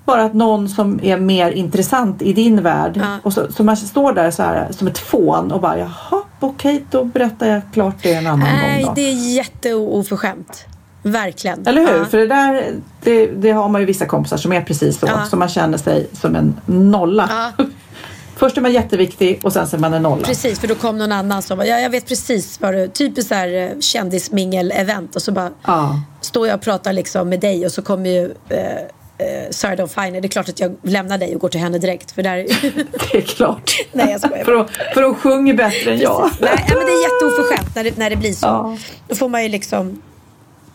bara att någon som är mer intressant i din värld Ja. och så, så man står där så här som ett fån och bara jaha okej då berättar jag klart det en annan nej, gång då. det är jätteoförskämt. Verkligen. Eller hur? Ja. För det där det, det har man ju vissa kompisar som är precis så. Ja. Så man känner sig som en nolla. Ja. Först är man jätteviktig och sen så är man en nolla. Precis, för då kom någon annan som bara, ja, jag vet precis vad du, typiskt så här eh, kändismingel-event och så bara Ja. står jag och pratar liksom med dig och så kommer ju eh, eh, Sarah Dawn Finer. Det är klart att jag lämnar dig och går till henne direkt. För där... Det är klart. Nej, jag skojar för, hon, för hon sjunger bättre än jag. Nej, men det är jätteoförskämt när det, när det blir så. Ja. Då får man ju liksom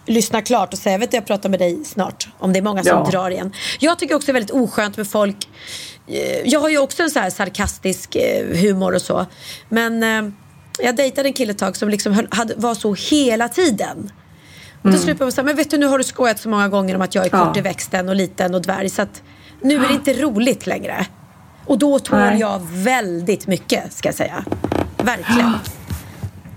lyssna klart och säga, vet du jag pratar med dig snart. Om det är många som Ja. drar igen. Jag tycker också det är väldigt oskönt med folk. eh, Jag har ju också en så här sarkastisk eh, humor och så. Men eh, jag dejtade en kille ett tag som liksom höll, hade, var så hela tiden. Mm. till slut var så här, men vet du nu har du skojat så många gånger om att jag är Ja. kort i växten och liten och dvärg. Så att nu är det inte roligt längre. Och då tål Nej. jag väldigt mycket ska jag säga. Verkligen.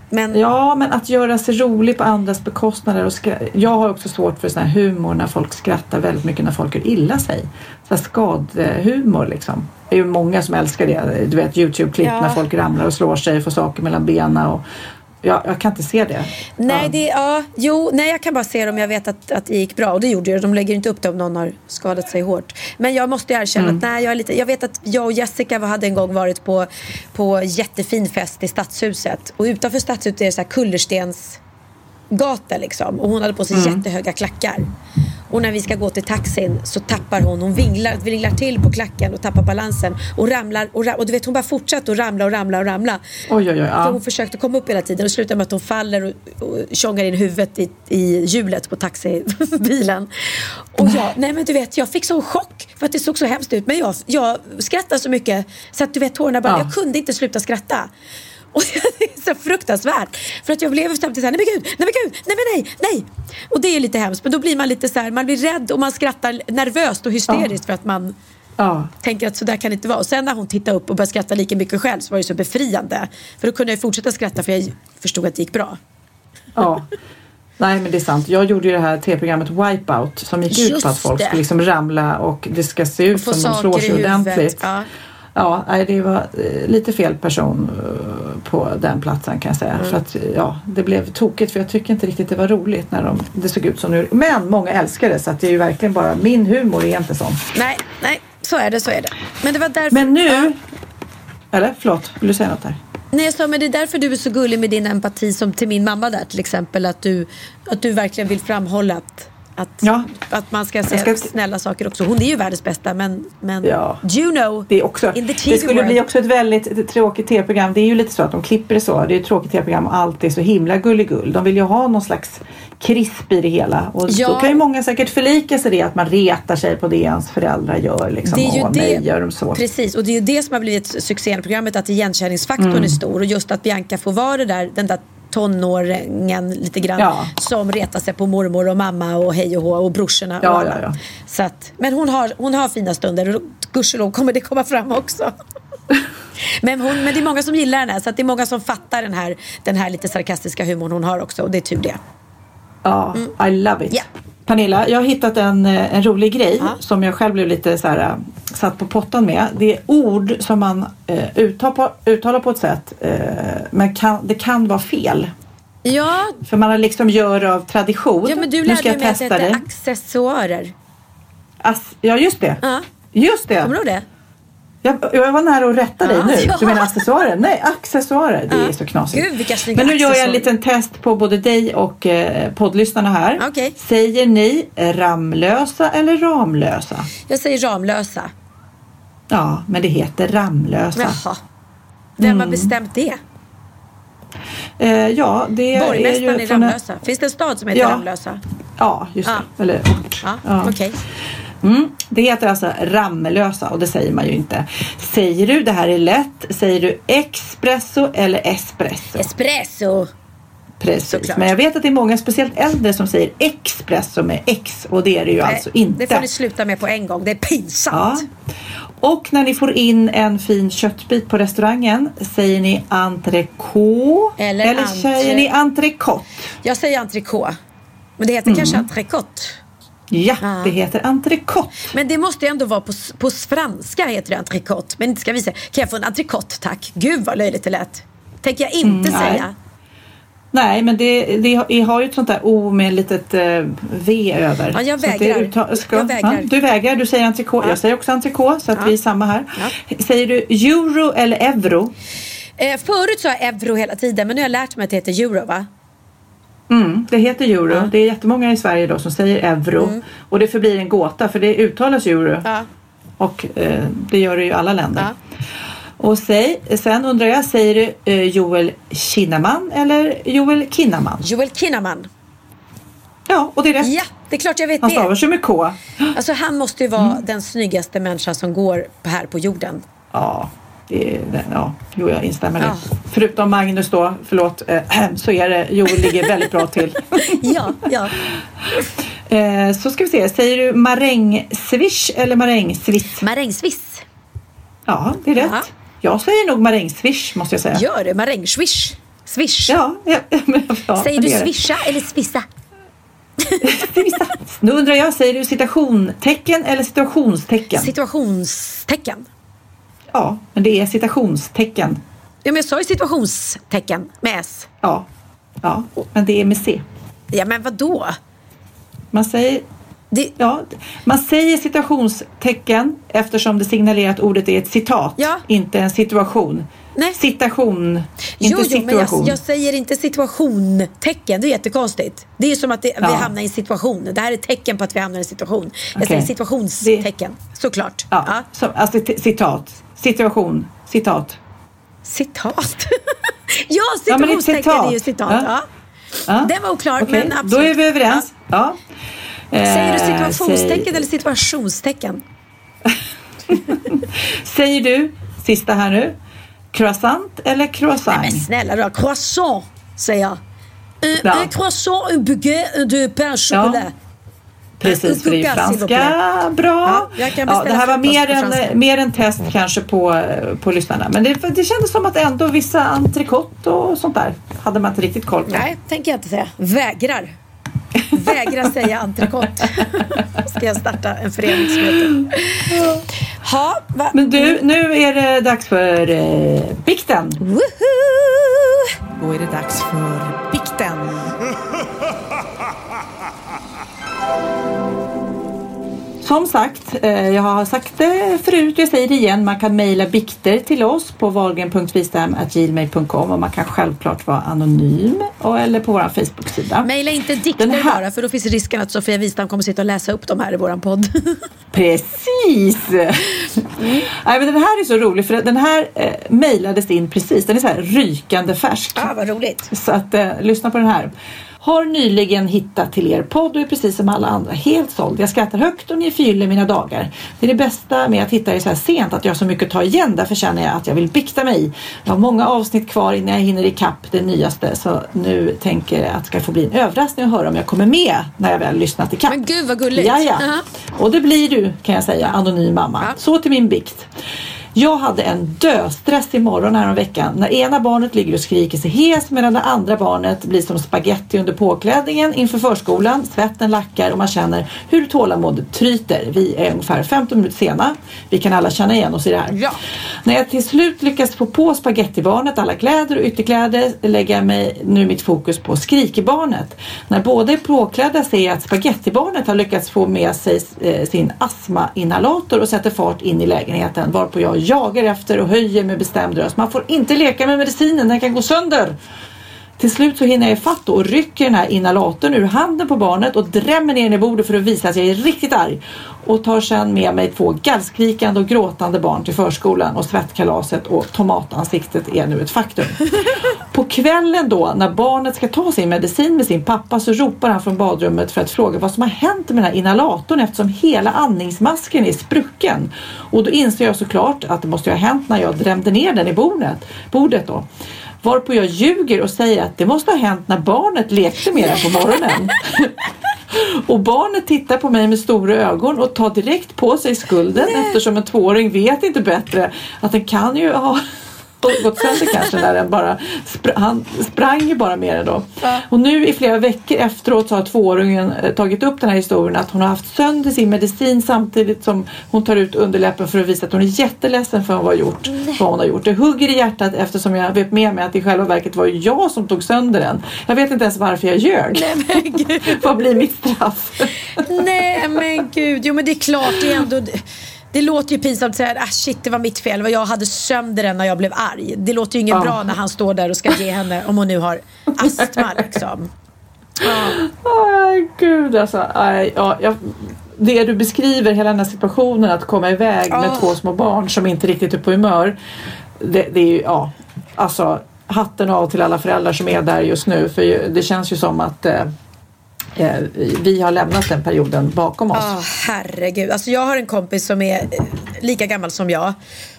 Men Ja, men att göra sig rolig på andras bekostnader. Och skra- jag har också svårt för sån här humor när folk skrattar väldigt mycket när folk gör illa sig. Så skadhumor liksom. Det är ju många som älskar det. Du vet Youtube-klipp Ja. när folk ramlar och slår sig och får saker mellan benen. Och jag, jag kan inte se det. Nej, det, ja, jo, nej, jag kan bara se det om jag vet att, att det gick bra. Och det gjorde det. De lägger inte upp det om någon har skadat sig hårt. Men jag måste erkänna Mm. att nej, jag, är lite, jag vet att jag och Jessica hade en gång varit på, på jättefin fest i Stadshuset. Och utanför Stadshuset är det så här kullerstens gata liksom. Och hon hade på sig Mm. jättehöga klackar. Och när vi ska gå till taxin så tappar hon, hon vinglar, vinglar till på klacken och tappar balansen. Och ramlar och, ramlar och du vet hon bara fortsätter att ramla och ramla och ramla. Oj, oj, oj. För Ja. hon försökte komma upp hela tiden och slutar med att hon faller och, och tjongar in huvudet i, i hjulet på taxibilen. Och jag, nej men du vet, jag fick sån chock för att det såg så hemskt ut. Men jag, jag skrattade så mycket så att du vet tårarna bara, Ja. jag kunde inte sluta skratta. Och det är så fruktansvärt. För att jag blev samtidigt såhär, nej men gud, nej men gud, nej men nej, nej. Och det är lite hemskt. Men då blir man lite så här, man blir rädd och man skrattar nervöst och hysteriskt för att man Ja. tänker att så där kan det inte vara. Och sen när hon tittade upp och började skratta lika mycket själv så var det så befriande. För då kunde jag fortsätta skratta för jag förstod att det gick bra. Ja. Nej men det är sant. Jag gjorde ju det här tv-programmet Wipeout som gick ut Just på att folk det. ska liksom ramla och det ska se ut som de slår sig ordentligt. Ja. Ja, det var eh, lite fel person eh, på den platsen kan jag säga. Mm. För att ja, det blev tokigt för jag tycker inte riktigt det var roligt när de, det såg ut som nu. Men många älskar det så att det är ju verkligen bara min humor är inte sån. Nej, nej, så är det, så är det. Men det var därför... Men nu, Ja. eller förlåt, vill du säga något där? Nej, jag sa, men det är därför du är så gullig med din empati som till min mamma där till exempel. Att du, att du verkligen vill framhålla att, Att, Ja. att man ska säga ska- snälla saker också. Hon är ju världens bästa men, men Ja. Juno Det, är också, in the det TV skulle world. bli också ett väldigt tråkigt tv-program. Det är ju lite så att de klipper det så. Det är ett tråkigt tv-program och allt är så himla gulligull. De vill ju ha någon slags krisp i det hela. Och Ja. då kan ju många säkert förlika sig det att man retar sig på det ens föräldrar gör. Liksom. Det är ju Åh, det, nej, gör de så? Precis, och det är ju det som har blivit succén i programmet, att igenkänningsfaktorn Mm. är stor. Och just att Bianca får vara det där, den där tonåringen lite grann Ja. som retar sig på mormor och mamma och hej och hå och brorsorna Ja, och alla. ja. Så att, men hon har, hon har fina stunder och gudskelov kommer det komma fram också. Men, hon, men det är många som gillar henne så att det är många som fattar den här, den här lite sarkastiska humorn hon har också och det är tur det. Ja, I love it. Ja. Pernilla, jag har hittat en, eh, en rolig grej Ja. som jag själv blev lite så här, eh, satt på pottan med. Det är ord som man eh, uttal på, uttalar på ett sätt eh, men kan, det kan vara fel. Ja, För man liksom gör av tradition. ja men du lärde mig att det heter accessoarer. Ja, just det. Ja. Just det. Kommer du ihåg det? Jag, jag var nära att rätta dig Ja. nu. Ja. Du menar accessoarer? Nej, accessoarer. Det Ja. är så knasigt. Gud, Men nu gör jag en liten test på både dig och eh, poddlyssnarna här. Okej. Säger ni Ramlösa eller Ramlösa? Jag säger Ramlösa. Ja, men det heter Ramlösa. Jaha. Vem Mm. har bestämt det? Eh, ja, det är Borgmästaren ju i från en- Ramlösa. Finns det en stad som heter Ja. Ramlösa? Ja, just det. Ja. Eller ort. Ja, Ja. okej. Mm, det heter alltså Ramlösa och det säger man ju inte. Säger du det här är lätt? Säger du espresso eller espresso? Espresso. Precis. såklart. Men jag vet att det är många, speciellt äldre, som säger espresso med X och det är det ju alltså Nej, inte. Det får ni sluta med på en gång. Det är Ja. pinsamt. Och när ni får in en fin köttbit på restaurangen, säger ni entrecote Eller eller entre- säger ni entrecote? Jag säger entrecote. Men det heter Mm. kanske entrecote. Ja, Ja. det heter entrecote. Men det måste ju ändå vara på, på franska heter det entrecote. Men inte ska vi säga, kan jag få en entrecote tack? Gud vad löjligt det lät. Tänker jag inte Mm, säga. Nej, men det, det har- ju ett sånt där O med ett litet eh, V över. Ja, jag vägrar. utta- ska, Jag vägrar. Ja, du vägrar, du säger entrecote. Ja. Jag säger också entrecote, så att Ja. vi är samma här. Säger du euro eller euro? Eh, förut sa jag euro hela tiden men nu har jag lärt mig att det heter euro va? Mm, det heter euro. Ja. Mm. Det är jättemånga i Sverige då som säger euro. Och det förblir en gåta för det uttalas euro. Ja. Och eh, det gör det ju i alla länder. Ja. Och säg, sen undrar jag, säger du eh, Joel Kinnaman eller Joel Kinnaman? Joel Kinnaman. Ja, och det är rätt. Ja, det är klart jag vet Han det. stavar sig med K. Alltså han måste ju vara den snyggaste människan som går här på jorden. Ja, det ja jo, jag instämmer Ja. Förutom Magnus då, förlåt, eh, så är det, Joel ligger väldigt bra till. Ja, ja. Eh, så ska vi se, säger du marängsvish eller marängsviss? Marängsviss. Ja, det är rätt. Ja. Jag säger nog marängsvish måste jag säga. Gör det, marängswish. Swish. Ja, ja, ja, Säger du swisha eller swissa? Nu undrar jag, säger du citationstecken eller situationstecken? Situationstecken. Ja, men det är citationstecken. Ja, men jag sa ju situationstecken med S. Ja, ja, men det är med C. Ja, men vad då? Man säger, Det, ja, man säger citationstecken eftersom det signalerar att ordet är ett citat, Ja. inte en situation. Nej. Citation, jo, inte jo, men jag, situation. jag säger inte situationtecken. Det är jättekonstigt. Det är som att det, vi Ja. hamnar i en situation. Det här är ett tecken på att vi hamnar i en situation. Jag Okej. säger situationstecken. Såklart. Ja, Ja. Som, alltså citat, situation, citat. Citat. ja, Ja, det situationstecken citat. är ju citat. Ja. Ja. Ja. Den var oklar, Okej, men absolut. Då är vi överens. Ja. Säger du Eh, situationstecken säg- eller situationstecken? Säger du, sista här nu, croissant eller croissant? Men snälla då, croissant säger jag. Ja. un croissant, un baguette de pain au chocolat. Precis, för det är ju franska. Bra. Ja, jag kan Ja, det här var mer en, mer en test kanske på, på lyssnarna. Men det, det kändes som att ändå vissa entrecote och sånt där hade man inte riktigt koll på. Nej, tänker jag inte säga. Vägrar. Vägrar säga entrecote. Ska jag starta en förening som heter. Ha, va? Men du, nu är det dags för eh, bikten. Woohoo! Då är det dags för som sagt, eh, jag har sagt det förut, jag säger det igen, man kan mejla bikter till oss på wahlgren.wistam.gmail.com och man kan självklart vara anonym och, eller på vår Facebook-sida. Mejla inte dikter Den här- bara för då finns risken att Sofia Wistam kommer sitta och läsa upp dem här i våran podd. Precis! Nej, men den här är så rolig för den här eh, mejlades in precis. Den är så här rykande färsk. ah, vad roligt. Så att eh, lyssna på den här. Har nyligen hittat till er podd och är precis som alla andra helt såld. Jag skrattar högt och ni förgyller mina dagar. Det är det bästa med att hitta er så här sent att jag har så mycket att ta igen. Därför känner jag att jag vill bikta mig. Jag har många avsnitt kvar innan jag hinner ikapp det nyaste. Så nu tänker jag att det ska få bli en överraskning att höra om jag kommer med när jag väl lyssnat ikapp. Men gud vad gulligt. Ja, ja. Aha. Och det blir du kan jag säga, anonym mamma. Ja. Så till min bikt. Jag hade en döstress imorgon här om veckan när ena barnet ligger och skriker sig hes medan det andra barnet blir som spaghetti under påklädningen inför förskolan. Svetten lackar och man känner hur tålamodet tryter. Vi är ungefär 15 minuter sena. Vi kan alla känna igen oss i det här. Ja. När jag till slut lyckas få på spagettibarnet alla kläder och ytterkläder lägger jag mig nu mitt fokus på skrikebarnet. När båda är påklädda ser jag att spagettibarnet har lyckats få med sig eh, sin astmainhalator och sätter fart in i lägenheten varpå jag jagar efter och höjer med bestämd röst. Man får inte leka med medicinen, den kan gå sönder. Till slut så hinner jag ifatt och rycker den här inhalatorn ur handen på barnet och drämmer ner den i bordet för att visa att jag är riktigt arg. Och tar sedan med mig två gallskrikande och gråtande barn till förskolan och svettkalaset och tomatansiktet är nu ett faktum. På kvällen då när barnet ska ta sin medicin med sin pappa så ropar han från badrummet för att fråga vad som har hänt med den här inhalatorn eftersom hela andningsmasken är sprucken. Och då inser jag såklart att det måste ha hänt när jag drämde ner den i bordet, bordet då. Varpå jag ljuger och säger att det måste ha hänt när barnet lekte med den på morgonen. Och barnet tittar på mig med stora ögon och tar direkt på sig skulden eftersom en tvååring vet inte bättre att den kan ju ha gått sönder kanske när den bara spr- han sprang ju bara med den då. Och nu i flera veckor efteråt så har tvååringen eh, tagit upp den här historien att hon har haft sönder sin medicin samtidigt som hon tar ut underläppen för att visa att hon är jätteledsen för vad gjort. Vad hon har gjort. Det hugger i hjärtat eftersom jag vet med mig att i själva verket var jag som tog sönder den. Jag vet inte ens varför jag ljög. vad blir mitt straff? Nej men gud, jo men det är klart det är ändå det låter ju pinsamt att säga ah, shit det var mitt fel, vad jag hade sönder den när jag blev arg. Det låter ju inget Ja. bra när han står där och ska ge henne, om hon nu har astma liksom. Aj, gud alltså. Aj, ja, jag, det du beskriver, hela den här situationen att komma iväg med Ah. två små barn som inte riktigt är på humör. Det, det är ju, ja, alltså hatten av till alla föräldrar som är där just nu. För det känns ju som att eh, eh, vi har lämnat den perioden bakom oss. Ja, herregud. Alltså jag har en kompis som är eh, lika gammal som jag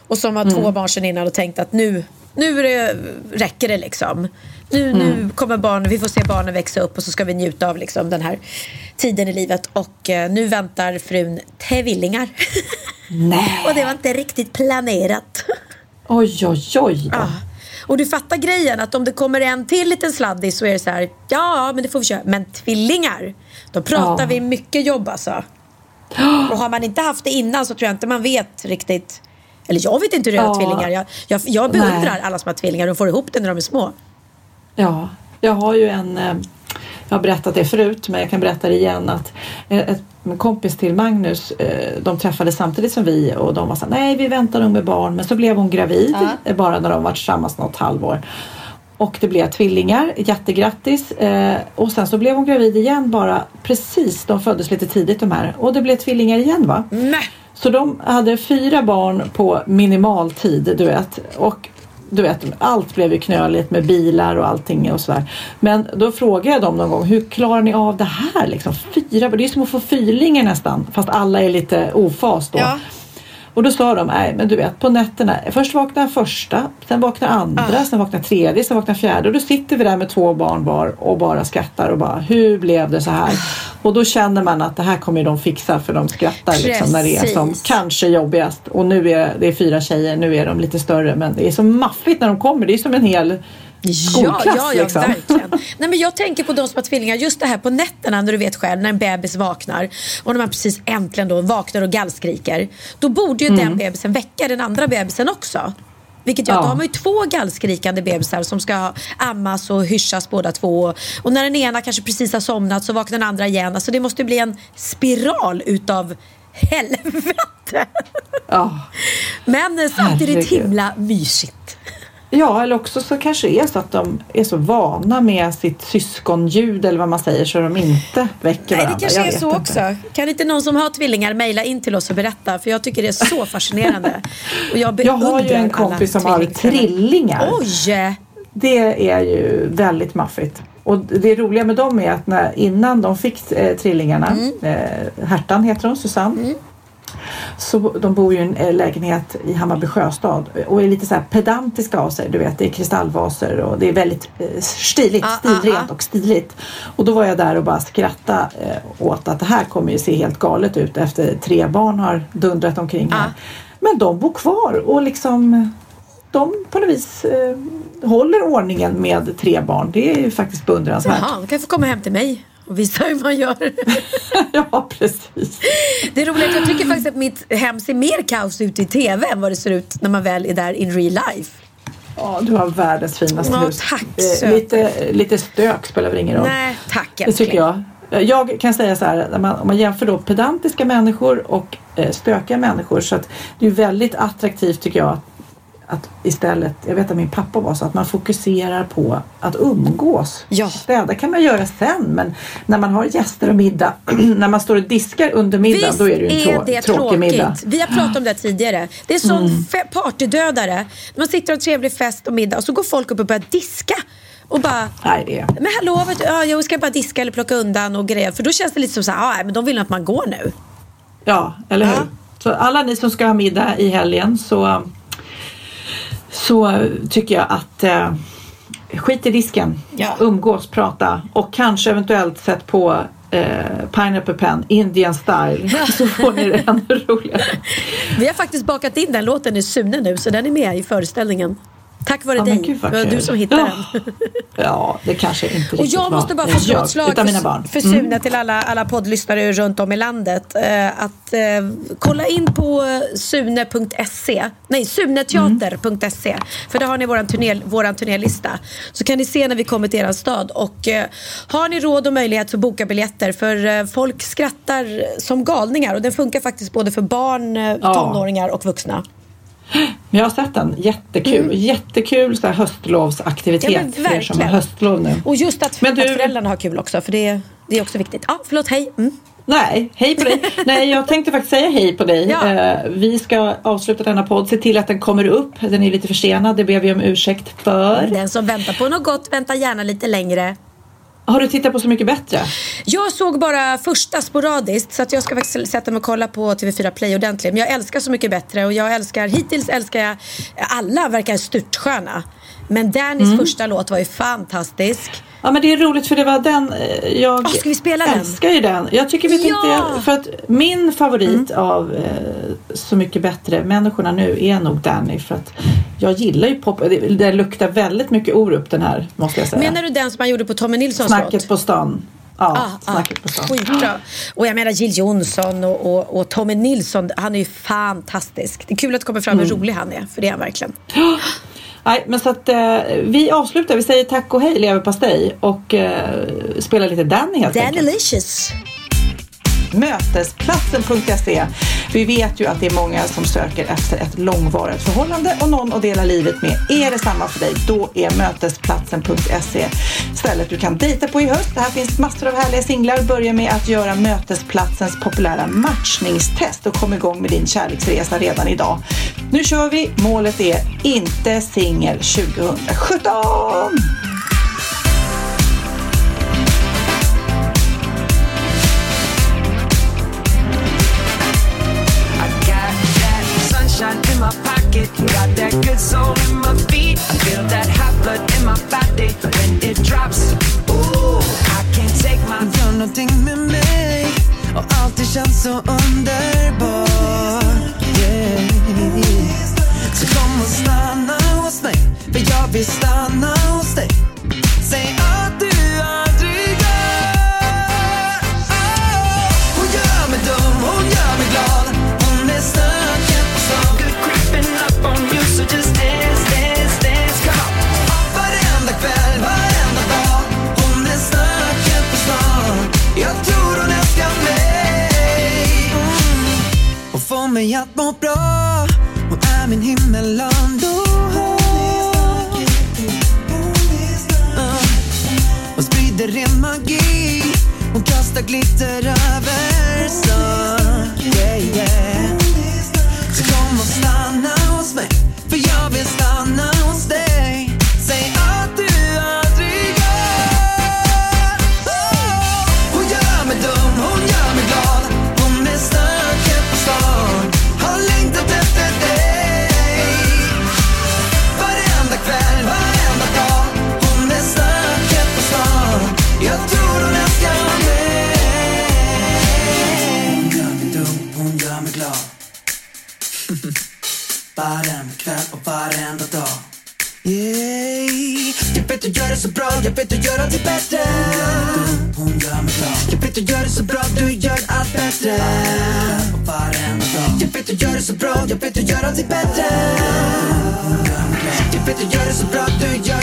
och som har två barn sedan innan och tänkt att nu, nu det, räcker det liksom. Nu, nu kommer barnen, vi får se barnen växa upp och så ska vi njuta av liksom den här tiden i livet. Och eh, nu väntar frun tvillingar. Nej. och det var inte riktigt planerat. Oj, oj, oj. Då. Ja. Och du fattar grejen att om det kommer en till liten sladdis så är det så här, ja men det får vi köra. Men tvillingar, då pratar Ja. vi mycket jobb alltså. Och har man inte haft det innan så tror jag inte man vet riktigt. Eller jag vet inte hur det är Ja. tvillingar. Jag, jag, jag beundrar Nej. alla som har tvillingar och får ihop det när de är små. Ja, jag har ju en, eh, jag har berättat det förut men jag kan berätta det igen att eh, ett, en kompis till Magnus, eh, de träffades samtidigt som vi och de var så här, nej vi väntar nog med barn men så blev hon gravid eh, bara när de var tillsammans något halvår. Och det blev tvillingar, jättegrattis. Eh, och sen så blev hon gravid igen bara precis, de föddes lite tidigt de här. Och det blev tvillingar igen va? Nej. Så de hade fyra barn på minimal tid, du vet. Och du vet, allt blev ju knöligt med bilar och allting och sådär. Men då frågade jag dem någon gång, hur klarar ni av det här liksom? Fyra, det är som att få fyrlingar nästan, fast alla är lite ofas då. Ja. Och då sa de, nej men du vet på nätterna, först vaknar första, sen vaknar andra, sen vaknar tredje, sen vaknar fjärde. Och då sitter vi där med två barn var och bara skrattar och bara, hur blev det så här? Och då känner man att det här kommer de fixa för de skrattar liksom när det är som kanske jobbigast. Och nu är det är fyra tjejer, nu är de lite större men det är så maffigt när de kommer, det är som en hel skolklass ja, ja, ja, liksom. verkligen. Nej, men jag tänker på de som har tvillingar, just det här på nätterna när du vet själv när en bebis vaknar och när man precis äntligen då vaknar och gallskriker. Då borde ju den bebisen väcka den andra bebisen också. Vilket gör att Ja. då har man ju två gallskrikande bebisar som ska ammas och hyschas båda två. Och när den ena kanske precis har somnat så vaknar den andra igen. Alltså det måste bli en spiral utav helvete. Ja. Men eh, samtidigt Herregud. himla mysigt. Ja, eller också så kanske det är så att de är så vana med sitt syskonljud eller vad man säger så de inte väcker Nej, varandra. det kanske Jag är så inte. också. Kan inte någon som har tvillingar mejla in till oss och berätta? För jag tycker det är så fascinerande. Och jag, Jag har ju en kompis som har trillingar. Oj! Det är ju väldigt maffigt. Och det roliga med dem är att när, innan de fick eh, trillingarna, Mm. eh, Hertan heter hon, Susanne. Så de bor ju i en eh, lägenhet i Hammarby sjöstad och är lite så pedantiska av sig. Du vet, det är kristallvaser och det är väldigt eh, stiligt, Ah, ah, stilrent ah. och stiligt. Och då var jag där och bara skrattade eh, åt att det här kommer ju se helt galet ut efter tre barn har dundrat omkring här. Men de bor kvar och liksom de på något vis eh, håller ordningen med tre barn. Det är ju faktiskt beundransvärt. Jaha, du kan få komma hem till mig och visa hur man gör. ja, precis. Det är roligt, jag tycker faktiskt att mitt hem ser mer kaos ut i TV än vad det ser ut när man väl är där in real life. Ja, du har världens finaste Ja, hus. tack, Eh, söta. lite, lite stök spelar väl ingen roll. Nej, tack det älskling. tycker jag. Jag kan säga så här, man, om man jämför då pedantiska människor och eh, stökiga människor så att det är väldigt attraktivt tycker jag att, istället, jag vet att min pappa var så, att man fokuserar på att umgås. Ja. Städa kan man göra sen men när man har gäster och middag, när man står och diskar under middagen Visst då är det ju en trå- det tråkig tråkigt. middag. Vi har pratat om det tidigare. Det är sån Mm. partydödare. Man sitter och en trevlig fest och middag och så går folk upp och börjar diska. Och bara, Nej, det är... men hallå, vet du, ja, jag ska bara diska eller plocka undan och grejer. För då känns det lite som så här, ja, men de vill att man går nu. Ja, eller hur? Ja. Så alla ni som ska ha middag i helgen så, så tycker jag att eh, skit i disken, Ja. umgås, prata och kanske eventuellt sätt på eh, Pineapple Pen, Indian style, så får ni det ännu roligare. Vi har faktiskt bakat in den låten i Sune nu, så den är med i föreställningen. Tack vare Ja, dig. gud, det var kul. du som hittade Ja. den. Ja, det kanske inte Och riktigt jag måste bara få slå ett slag utan mina för, barn. för Mm. Sune till alla, alla poddlyssnare runt om i landet. Eh, att eh, kolla in på sune.se, nej suneteater.se. För där har ni våran, turné, våran turnélista. Så kan ni se när vi kommer till er stad. Och eh, har ni råd och möjlighet så boka biljetter. För eh, folk skrattar som galningar. Och den funkar faktiskt både för barn, eh, tonåringar och vuxna. Men jag har sett den, jättekul. Jättekul så här höstlovsaktivitet Mm. Ja, för er som har höstlov nu. Och just att, Men du- att föräldrarna har kul också. För det, det är också viktigt. Ja, förlåt, hej. Mm. Nej, hej på dig. Nej, jag tänkte faktiskt säga hej på dig. Ja. Eh, vi ska avsluta denna podd. Se till att den kommer upp. Den är lite försenad. Det ber vi om ursäkt för. Den som väntar på något gott väntar gärna lite längre. Har du tittat på Så mycket bättre? Jag såg bara första sporadiskt så att jag ska faktiskt sätta mig och kolla på TV4 Play ordentligt. Men jag älskar Så mycket bättre och jag älskar, hittills älskar jag, alla verkar störtsköna. Men Dannys Mm. första låt var ju fantastisk. Ja men det är roligt för det var den eh, jag Åh, ska vi spela den? älskar ju den. Jag tycker vi Ja! Mm. tänkte, för att min favorit av eh, Så mycket bättre människorna nu är nog Danny för att jag gillar ju pop. Det, det luktar väldigt mycket Orup den här måste jag säga. Menar du den som man gjorde på Tommy Nilssons låt? Snacket på stan. Ja, Ah, snacket ah, på stan. Skitbra. Och jag menar Jill Johnson och, och, och Tommy Nilsson, han är ju fantastisk. Det är kul att kommer fram Mm. hur rolig han är, för det är han verkligen. Nej, men så att eh, vi avslutar. Vi säger tack och hej leverpastej och eh, spelar lite Danny helt enkelt. Dannylicious. Mötesplatsen.se. Vi vet ju att det är många som söker efter ett långvarigt förhållande och någon att dela livet med. Är det samma för dig, då är Mötesplatsen.se stället du kan dejta på i höst. Det här finns massor av härliga singlar. Börja med att göra Mötesplatsens populära matchningstest och kom igång med din kärleksresa redan idag. Nu kör vi. Målet är inte singel 2017. Good soul in my feet. I feel that hot blood in my body when it drops. Ooh, I can't take my... Gör någonting med mig och allt det känns så underbart. Yeah. Så kom och stanna hos mig, för jag vill stanna att må bra. Hon är min himmel ändå. Hon sprider ren magi. Hon kastar glitter Varenda kväll och varenda dag. Yeah. Jag vet du gör det så bra, jag vet du gör alltid bättre. Hon gör mig glad. Jag vet du gör det så bra, du gör allt bättre. Och varenda dag. Jag vet du gör det så bra, jag vet du gör alltid bättre. Hon gör mig glad. Jag vet du gör det så bra, du gör